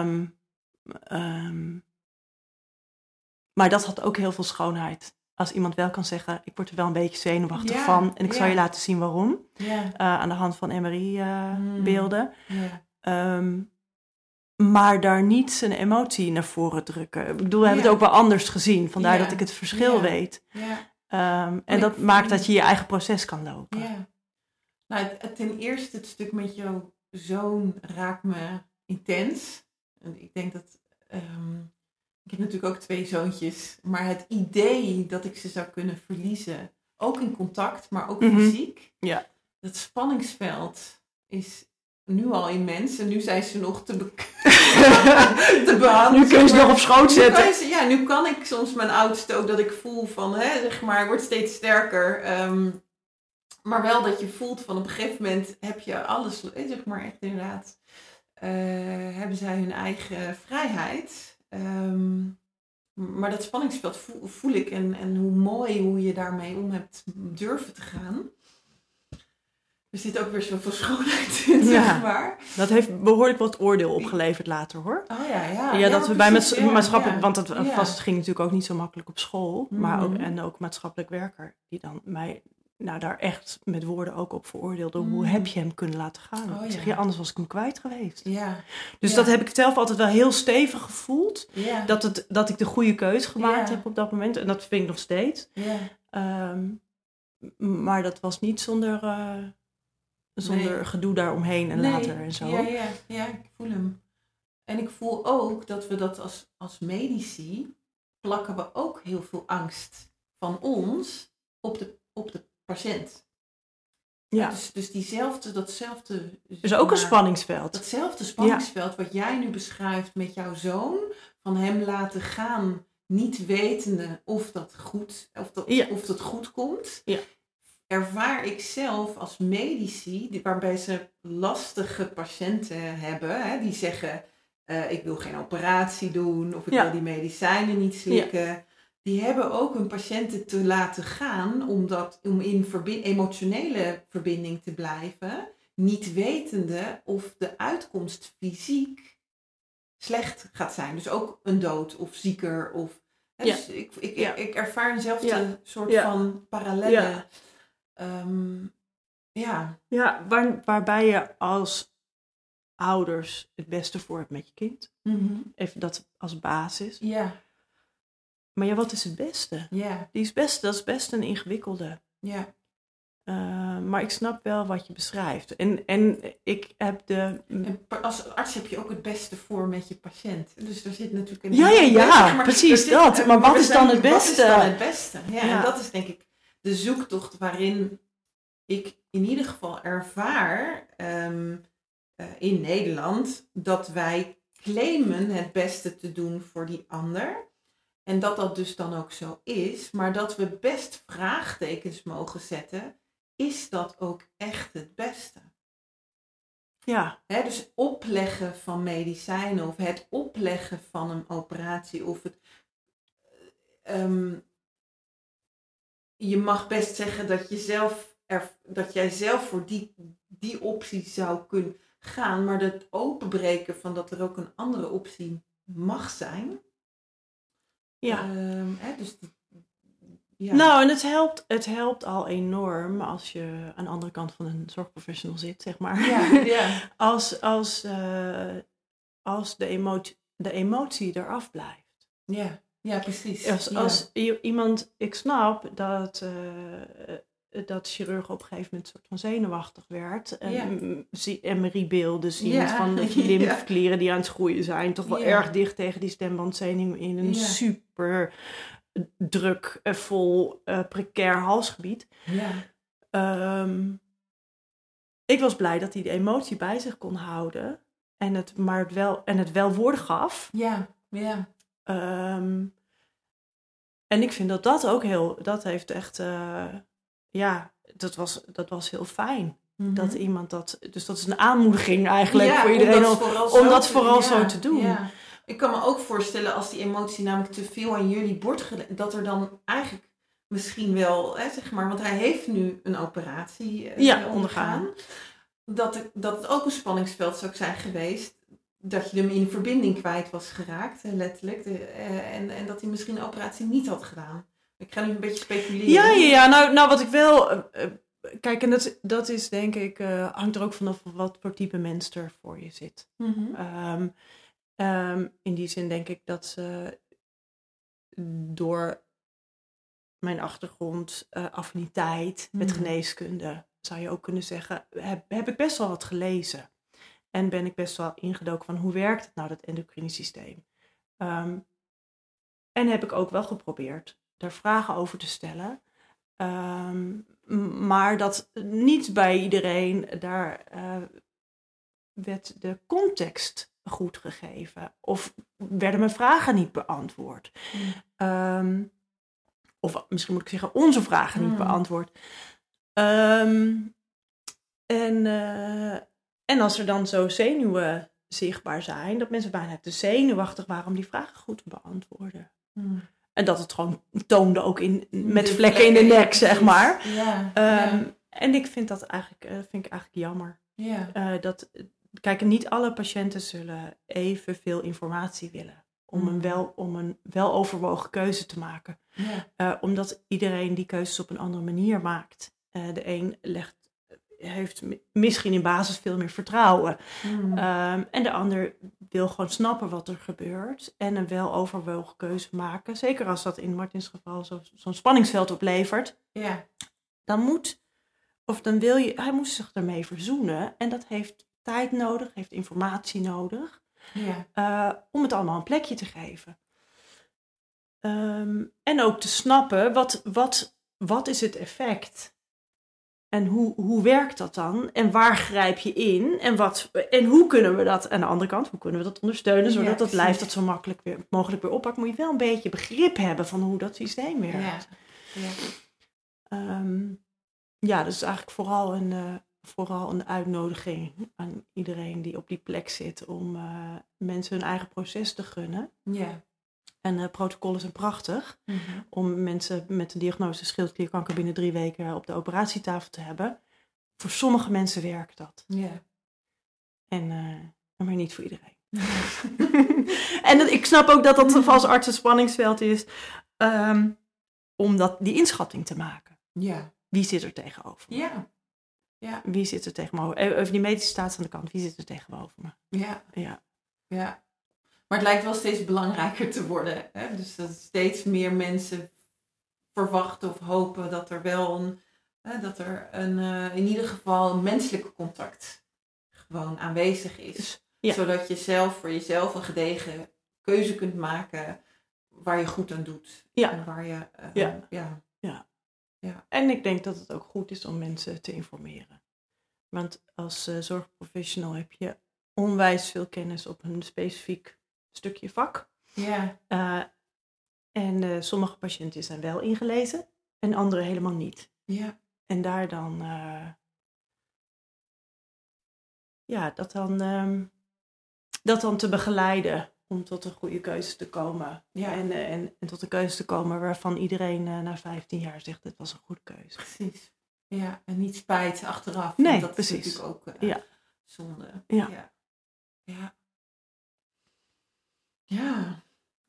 maar dat had ook heel veel schoonheid. Als iemand wel kan zeggen, ik word er wel een beetje zenuwachtig van. En ik zal je laten zien waarom. Uh, aan de hand van MRI-beelden. Mm. Ja. Um, maar daar niet zijn emotie naar voren drukken. Ik bedoel, we hebben het ook wel anders gezien. Vandaar dat ik het verschil weet. Um, en dat maakt dat je je eigen proces kan lopen. Nou, ten eerste het stuk met jouw zoon raakt me intens. En ik denk dat... ehm, ik heb natuurlijk ook twee zoontjes. Maar het idee dat ik ze zou kunnen verliezen... Ook in contact, maar ook Mhm. fysiek. Ja. Dat spanningsveld is nu al immens. En nu zijn ze nog te, be- te behandelen. Nu kun je ze nog op schoot zetten. ze- ja, nu kan ik soms mijn oudste ook dat ik voel van, hè, zeg maar, ik word steeds sterker. Ehm, maar wel dat je voelt van op een gegeven moment heb je alles, eh, zeg maar echt inderdaad, eh, hebben zij hun eigen vrijheid. Ehm, maar dat spanningsveld voel, voel ik en, en hoe mooi hoe je daarmee om hebt durven te gaan. Er zit ook weer zoveel schoonheid in, Ja. zeg maar. Dat heeft behoorlijk wat oordeel opgeleverd later hoor. Oh ja, ja. Ja, dat we bij maats- maatschappelijk, want Ja. vast ging natuurlijk ook niet zo makkelijk op school, maar ook, Mhm. en ook maatschappelijk werker, die dan mij nou, daar echt met woorden ook op veroordeelde. Hoe Mhm. heb je hem kunnen laten gaan? Oh, Ik zeg, ja. anders was ik hem kwijt geweest. Ja, Dus Ja. dat heb ik zelf altijd wel heel stevig gevoeld. ja. Dat, het, dat ik de goede keuze gemaakt heb op dat moment. En dat vind ik nog steeds. ja. Ehm, maar dat was niet zonder, eh, zonder Nee. gedoe daaromheen en Nee, later en zo. Ja, ja, ja, ik voel hem. En ik voel ook dat we dat als, als medici plakken we ook heel veel angst van ons op de, op de patiënt. Ja. Dus, dus diezelfde, datzelfde... Dus ook een spanningsveld. Datzelfde spanningsveld wat jij nu beschrijft met jouw zoon, van hem laten gaan, niet wetende of dat goed, of dat, Ja. of dat goed komt, Ja. ervaar ik zelf als medici, waarbij ze lastige patiënten hebben, hè, die zeggen, eh, ik wil geen operatie doen, of ik wil die medicijnen niet slikken. Die hebben ook hun patiënten te laten gaan omdat, om in emotionele verbinding te blijven niet wetende of de uitkomst fysiek slecht gaat zijn. Dus ook een dood of zieker. Of, hè, Ja. Dus ik, ik, Ja. ik, ervaar eenzelfde Ja. soort van parallelle. Ja. ehm, ja. Ja, waar, waarbij je als ouders het beste voor hebt met je kind. Even dat als basis. ja, Maar ja, wat is het beste? ja, Die is best, dat is best een ingewikkelde. ja. Uh, maar ik snap wel wat je beschrijft. En, en ik heb de. En als arts heb je ook het beste voor met je patiënt. Dus er zit natuurlijk een. Ja, ja, ja, maar, precies zit- dat. Maar wat is dan het Wat is beste? dan het beste? Ja, Ja. en dat is denk ik de zoektocht waarin ik in ieder geval ervaar ehm, eh, in Nederland dat wij claimen het beste te doen voor die ander. En dat dat dus dan ook zo is, maar dat we best vraagtekens mogen zetten is dat ook echt het beste. Ja, Hè, dus opleggen van medicijnen of het opleggen van een operatie of het. ehm, je mag best zeggen dat, je zelf er, dat jij zelf voor die, die optie zou kunnen gaan, maar het openbreken van dat er ook een andere optie mag zijn. Ja. Ehm, hè, dus ja. Nou, en het helpt, het helpt al enorm als je aan de andere kant van een zorgprofessional zit, zeg maar. ja, ja, Als, als, eh, als de, emotie, de emotie eraf blijft. ja, ja, precies. Als, als iemand, ik snap dat, eh, dat chirurg op een gegeven moment soort van zenuwachtig werd. En Ja. MRI-beelden zien Ja. van dat je lymfeklieren die aan het groeien zijn. Toch wel Ja. erg dicht tegen die stembandzenuw in een super druk, eh, vol, eh, precair halsgebied. ja. Ehm, ik was blij dat hij de emotie bij zich kon houden. En het, maar het wel, en het wel woorden gaf. ja, ja, Ehm, en ik vind dat dat ook heel, dat heeft echt, eh, ja, dat was, dat was heel fijn. Mhm. Dat iemand dat, dus dat is een aanmoediging eigenlijk Ja, voor iedereen. Om dat om- vooral, om zo, dat te- vooral ja, zo te doen. ja. Ik kan me ook voorstellen als die emotie namelijk te veel aan jullie bord gelegd, dat er dan eigenlijk misschien wel, hè, zeg maar, want hij heeft nu een operatie eh, Ja, ondergaan. Dat, het- dat het ook een spanningsveld zou zijn geweest. Dat je hem in verbinding kwijt was geraakt, letterlijk. De, eh, en, en dat hij misschien de operatie niet had gedaan. Ik ga nu een beetje speculeren. Ja, ja, ja. Nou, nou wat ik wel. eh, eh, kijk, en dat, dat is denk ik. eh, hangt er ook vanaf wat voor type mens er voor je zit. Mhm. Ehm, ehm, in die zin denk ik dat ze door mijn achtergrond, affiniteit met Mhm. geneeskunde, zou je ook kunnen zeggen, heb, heb ik best wel wat gelezen. En ben ik best wel ingedoken van hoe werkt het nou, dat endocrine systeem. Ehm, en heb ik ook wel geprobeerd daar vragen over te stellen. Ehm, maar dat niet bij iedereen daar eh, werd de context goed gegeven. Of werden mijn vragen niet beantwoord. Mm. Ehm, of misschien moet ik zeggen, onze vragen niet Mm. beantwoord. Ehm, en, eh, en als er dan zo zenuwen zichtbaar zijn, dat mensen bijna te zenuwachtig waren om die vragen goed te beantwoorden. Mhm. En dat het gewoon toonde ook in, met De vlekken in de nek, zeg maar. Ja, Ehm, ja, En ik vind dat eigenlijk, eh, vind ik eigenlijk jammer. ja. Eh, dat, kijk, niet alle patiënten zullen evenveel informatie willen. Om, Mm. een wel, om een weloverwogen keuze te maken. ja. Eh, omdat iedereen die keuzes op een andere manier maakt. De een legt, heeft mi- misschien in basis veel meer vertrouwen. Mhm. Ehm, en de ander wil gewoon snappen wat er gebeurt. En een weloverwogen keuze maken. Zeker als dat in Martins geval zo- zo'n spanningsveld oplevert. ja. Dan moet, of dan wil je, hij moest zich ermee verzoenen. En dat heeft tijd nodig, heeft informatie nodig. ja. eh, om het allemaal een plekje te geven. Ehm, en ook te snappen, wat, wat, wat is het effect? En hoe, hoe werkt dat dan? En waar grijp je in? En, wat, en hoe kunnen we dat, aan de andere kant, hoe kunnen we dat ondersteunen, zodat Ja, dat lijf dat zo makkelijk weer, mogelijk weer oppakt? Moet je wel een beetje begrip hebben van hoe dat systeem werkt. Ja. Ja. Ja, dus eigenlijk vooral een, eh, vooral een uitnodiging aan iedereen die op die plek zit om eh, mensen hun eigen proces te gunnen. Ja. En eh protocollen zijn prachtig Mhm. om mensen met een diagnose schildklierkanker binnen drie weken op de operatietafel te hebben. Voor sommige mensen werkt dat. Ja. En, eh, maar niet voor iedereen. en dat, ik snap ook dat dat als arts een spanningsveld is ehm, om dat, die inschatting te maken. Ja. Wie zit er tegenover me? Ja. Ja. Wie zit er tegenover me? Even die medische staat aan de kant. Wie zit er tegenover me? Ja. Ja. Ja. Maar het lijkt wel steeds belangrijker te worden. Hè? Dus dat steeds meer mensen verwachten of hopen dat er wel een, hè, dat er een, eh, in ieder geval een menselijk contact gewoon aanwezig is. Ja. Zodat je zelf voor jezelf een gedegen keuze kunt maken waar je goed aan doet. Ja. En waar je, eh, Ja. ja. En ik denk dat het ook goed is om mensen te informeren. Want als eh, zorgprofessional heb je onwijs veel kennis op een specifiek stukje vak. Ja. Eh, en eh, sommige patiënten zijn wel ingelezen en andere helemaal niet. Ja. en daar dan, eh, ja, dat dan, ehm, dat dan te begeleiden om tot een goede keuze te komen. Ja. En, en, en tot een keuze te komen waarvan iedereen na 15 jaar zegt, dit was een goede keuze. Precies. Ja, en niet spijt achteraf. Nee, dat precies. is natuurlijk ook Ja. zonde. Ja. Ja. Ja. Ja.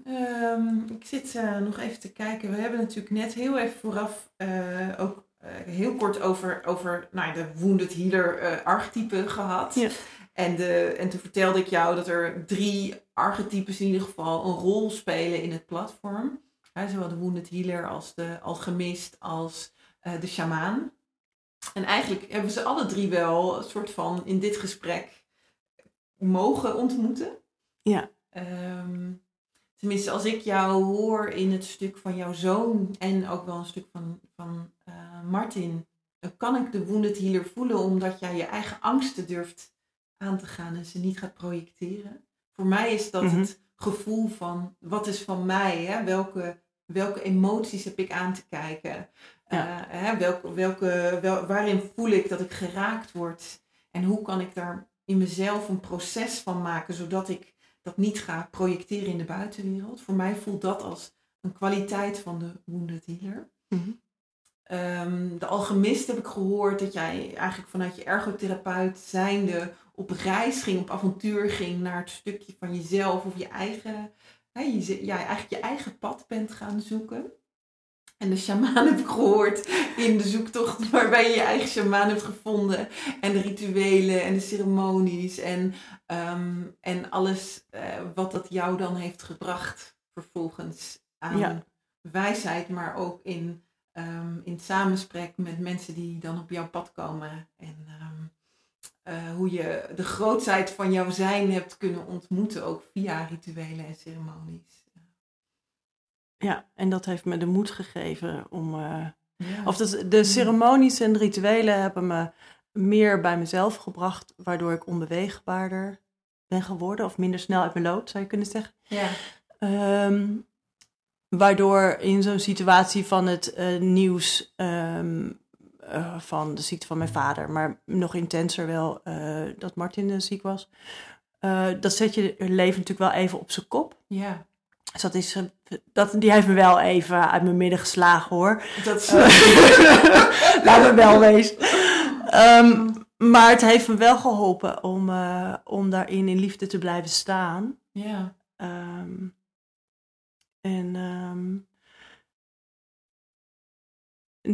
Ehm, ik zit eh, nog even te kijken. We hebben natuurlijk net heel even vooraf eh, ook eh, heel kort over, over nou, de Wounded Healer archetype gehad. Ja. En, de, en toen vertelde ik jou dat er drie archetypes in ieder geval een rol spelen in het platform. Zowel de Wounded Healer als de alchemist als de shamaan. En eigenlijk hebben ze alle drie wel een soort van in dit gesprek mogen ontmoeten. Ja. Ehm, tenminste, als ik jou hoor in het stuk van jouw zoon en ook wel een stuk van, van eh, Martin, dan kan ik de wounded healer voelen omdat jij je eigen angsten durft aan te gaan en ze niet gaat projecteren. Voor mij is dat Mhm. het gevoel van wat is van mij, hè? Welke, welke emoties heb ik aan te kijken, Ja. Eh, hè? Welke, welke, wel, waarin voel ik dat ik geraakt word en hoe kan ik daar in mezelf een proces van maken zodat ik dat niet ga projecteren in de buitenwereld. Voor mij voelt dat als een kwaliteit van de wounded healer. Ehm, de alchemist heb ik gehoord dat jij eigenlijk vanuit je ergotherapeut zijnde op reis ging, op avontuur ging naar het stukje van jezelf of je eigen, hè, je, ze- ja, eigenlijk je eigen pad bent gaan zoeken. En de shamaan heb ik gehoord in de zoektocht waarbij je je eigen shamaan hebt gevonden. En de rituelen en de ceremonies en, ehm, en alles eh, wat dat jou dan heeft gebracht vervolgens aan Ja. wijsheid, maar ook in, ehm, in samensprek met mensen die dan op jouw pad komen. En ehm, eh, hoe je de grootheid van jouw zijn hebt kunnen ontmoeten, ook via rituelen en ceremonies. Ja, en dat heeft me de moed gegeven om. eh, Ja. of dat, de ceremonies en de rituelen hebben me meer bij mezelf gebracht, waardoor ik onbeweegbaarder ben geworden, of minder snel uit mijn lood, zou je kunnen zeggen. ja. Ehm, waardoor in zo'n situatie van het eh, nieuws ehm, eh, van de ziekte van mijn vader, maar nog intenser wel dat Martin ziek was. dat zet je leven natuurlijk wel even op zijn kop. ja. Dus dat is, eh, dat, die heeft me wel even uit mijn midden geslagen hoor. Dat is, Laat me wel wezen. Ehm, maar het heeft me wel geholpen om, eh, om daarin in liefde te blijven staan. ja. Ehm, en, ehm,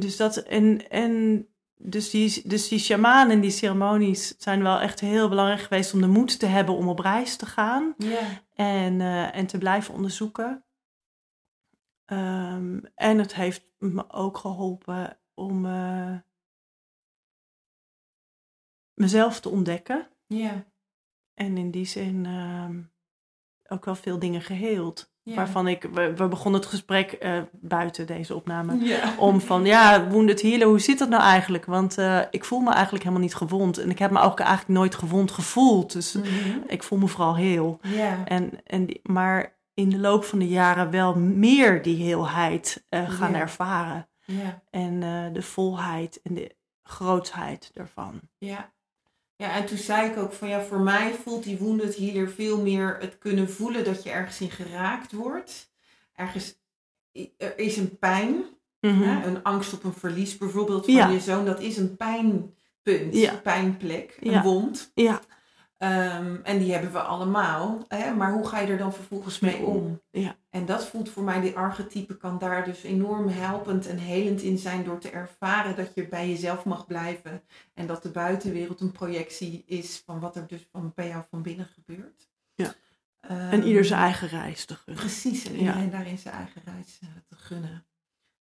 dus dat, en, en dus die, dus die shaman en die ceremonies zijn wel echt heel belangrijk geweest om de moed te hebben om op reis te gaan en, eh, en te blijven onderzoeken. Ehm, en het heeft me ook geholpen om eh, mezelf te ontdekken. Ja. En in die zin ehm, ook wel veel dingen geheeld. Ja. Waarvan ik, we, we begonnen het gesprek eh, buiten deze opname. Ja. Om van, ja, wounded healer, hoe zit dat nou eigenlijk? Want eh, ik voel me eigenlijk helemaal niet gewond. En ik heb me ook eigenlijk nooit gewond gevoeld. Dus Mhm. ik voel me vooral heel. Ja. En, en maar in de loop van de jaren wel meer die heelheid eh, gaan ervaren. Ja. En de volheid en de grootsheid ervan. Ja. Ja, en toen zei ik ook van ja, voor mij voelt die wounded healer veel meer het kunnen voelen dat je ergens in geraakt wordt. Ergens, er is een pijn, Mhm. hè, een angst op een verlies bijvoorbeeld van Ja. je zoon. Dat is een pijnpunt, Ja. een pijnplek, een Ja. wond. Ja, Ehm, en die hebben we allemaal. Hè? Maar hoe ga je er dan vervolgens mee om? ja. En dat voelt voor mij, die archetype kan daar dus enorm helpend en helend in zijn door te ervaren dat je bij jezelf mag blijven. En dat de buitenwereld een projectie is van wat er dus van, bij jou van binnen gebeurt. Ja. Ehm, en ieder zijn eigen reis te gunnen. Precies, en Ja. daarin zijn eigen reis eh, te gunnen.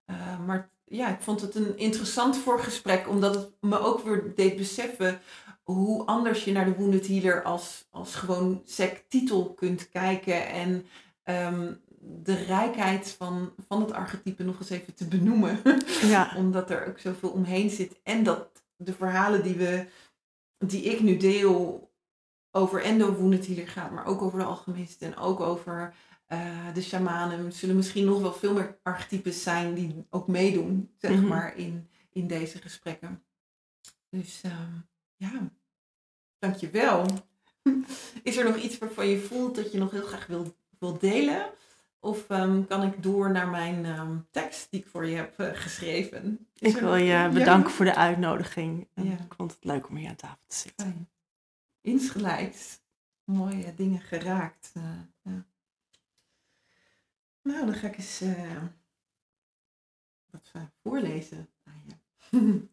Eh, maar ja, ik vond het een interessant voorgesprek, omdat het me ook weer deed beseffen hoe anders je naar de Wounded Healer als, als gewoon sec-titel kunt kijken. En ehm, de rijkheid van, van het archetype nog eens even te benoemen. Ja, omdat er ook zoveel omheen zit. En dat de verhalen die, we, die ik nu deel over Endo Wounded Healer gaat, maar ook over de alchemist en ook over eh, de shamanen, zullen misschien nog wel veel meer archetypes zijn die ook meedoen, zeg Mhm. maar, in, in deze gesprekken. Dus uh, ja, dankjewel. Is er nog iets waarvan je voelt dat je nog heel graag wil, wil delen? Of ehm, kan ik door naar mijn ehm, tekst die ik voor je heb eh, geschreven? ik wil je bedanken voor de uitnodiging. Ik vond het leuk om hier aan tafel te zitten. Fijn. Insgelijks. Mooie dingen geraakt. Uh, ja. Nou, dan ga ik eens uh, wat voorlezen aan je.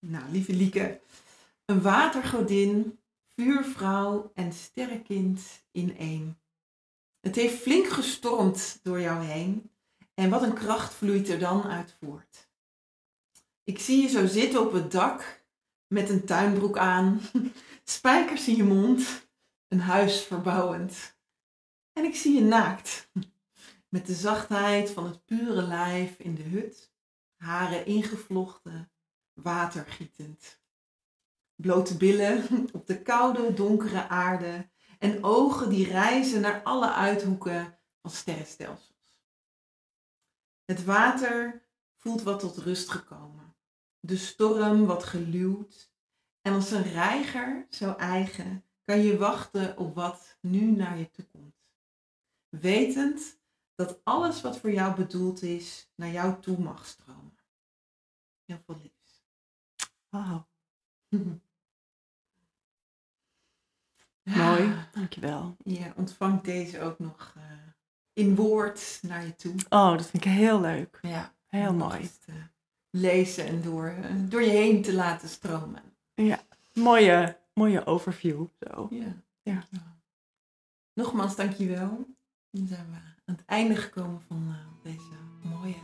nou, lieve Lieke. Een watergodin, vuurvrouw en sterrenkind in één. Het heeft flink gestormd door jou heen en wat een kracht vloeit er dan uit voort. Ik zie je zo zitten op het dak met een tuinbroek aan, spijkers in je mond, een huis verbouwend. En ik zie je naakt, met de zachtheid van het pure lijf in de hut, haren ingevlochten, water gietend. Blote billen op de koude, donkere aarde en ogen die reizen naar alle uithoeken van sterrenstelsels. Het water voelt wat tot rust gekomen, de storm wat geluwd en als een reiger zo eigen kan je wachten op wat nu naar je toe komt. Wetend dat alles wat voor jou bedoeld is naar jou toe mag stromen. Heel veel liefs. Wauw. Mooi, dankjewel. Je ontvangt deze ook nog uh, in woord naar je toe. Oh, dat vind ik heel leuk. Ja. Heel mooi. Lezen en door, uh, door je heen te laten stromen. Ja, mooie, mooie overview. Zo. Ja. ja. Nogmaals, dankjewel. Dan zijn we aan het einde gekomen van uh, deze mooie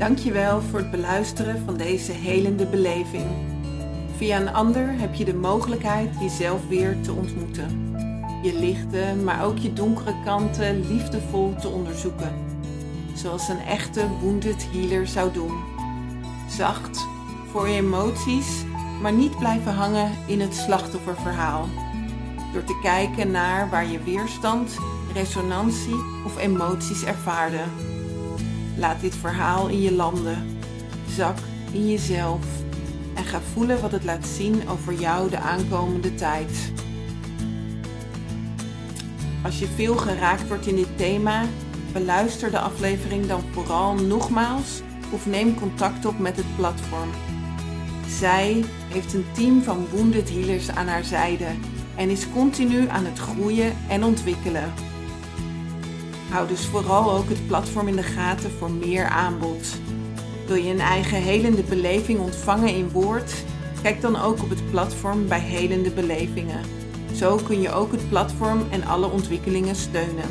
Dankjewel voor het beluisteren van deze helende beleving. Via een ander heb je de mogelijkheid jezelf weer te ontmoeten. Je lichte, maar ook je donkere kanten liefdevol te onderzoeken. Zoals een echte wounded healer zou doen. Zacht voor je emoties, maar niet blijven hangen in het slachtofferverhaal. Door te kijken naar waar je weerstand, resonantie of emoties ervaarde. Laat dit verhaal in je landen. Zak in jezelf en ga voelen wat het laat zien over jou de aankomende tijd. Als je veel geraakt wordt in dit thema, beluister de aflevering dan vooral nogmaals of neem contact op met het platform. Zij heeft een team van wounded healers aan haar zijde en is continu aan het groeien en ontwikkelen. Hou dus vooral ook het platform in de gaten voor meer aanbod. Wil je een eigen helende beleving ontvangen in woord? Kijk dan ook op het platform bij Helende Belevingen. Zo kun je ook het platform en alle ontwikkelingen steunen.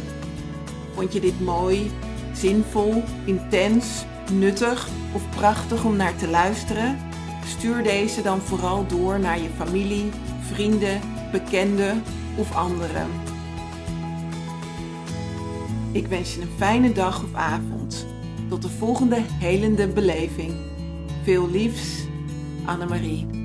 Vond je dit mooi, zinvol, intens, nuttig of prachtig om naar te luisteren? Stuur deze dan vooral door naar je familie, vrienden, bekenden of anderen. Ik wens je een fijne dag of avond. Tot de volgende helende beleving. Veel liefs, Annemarie.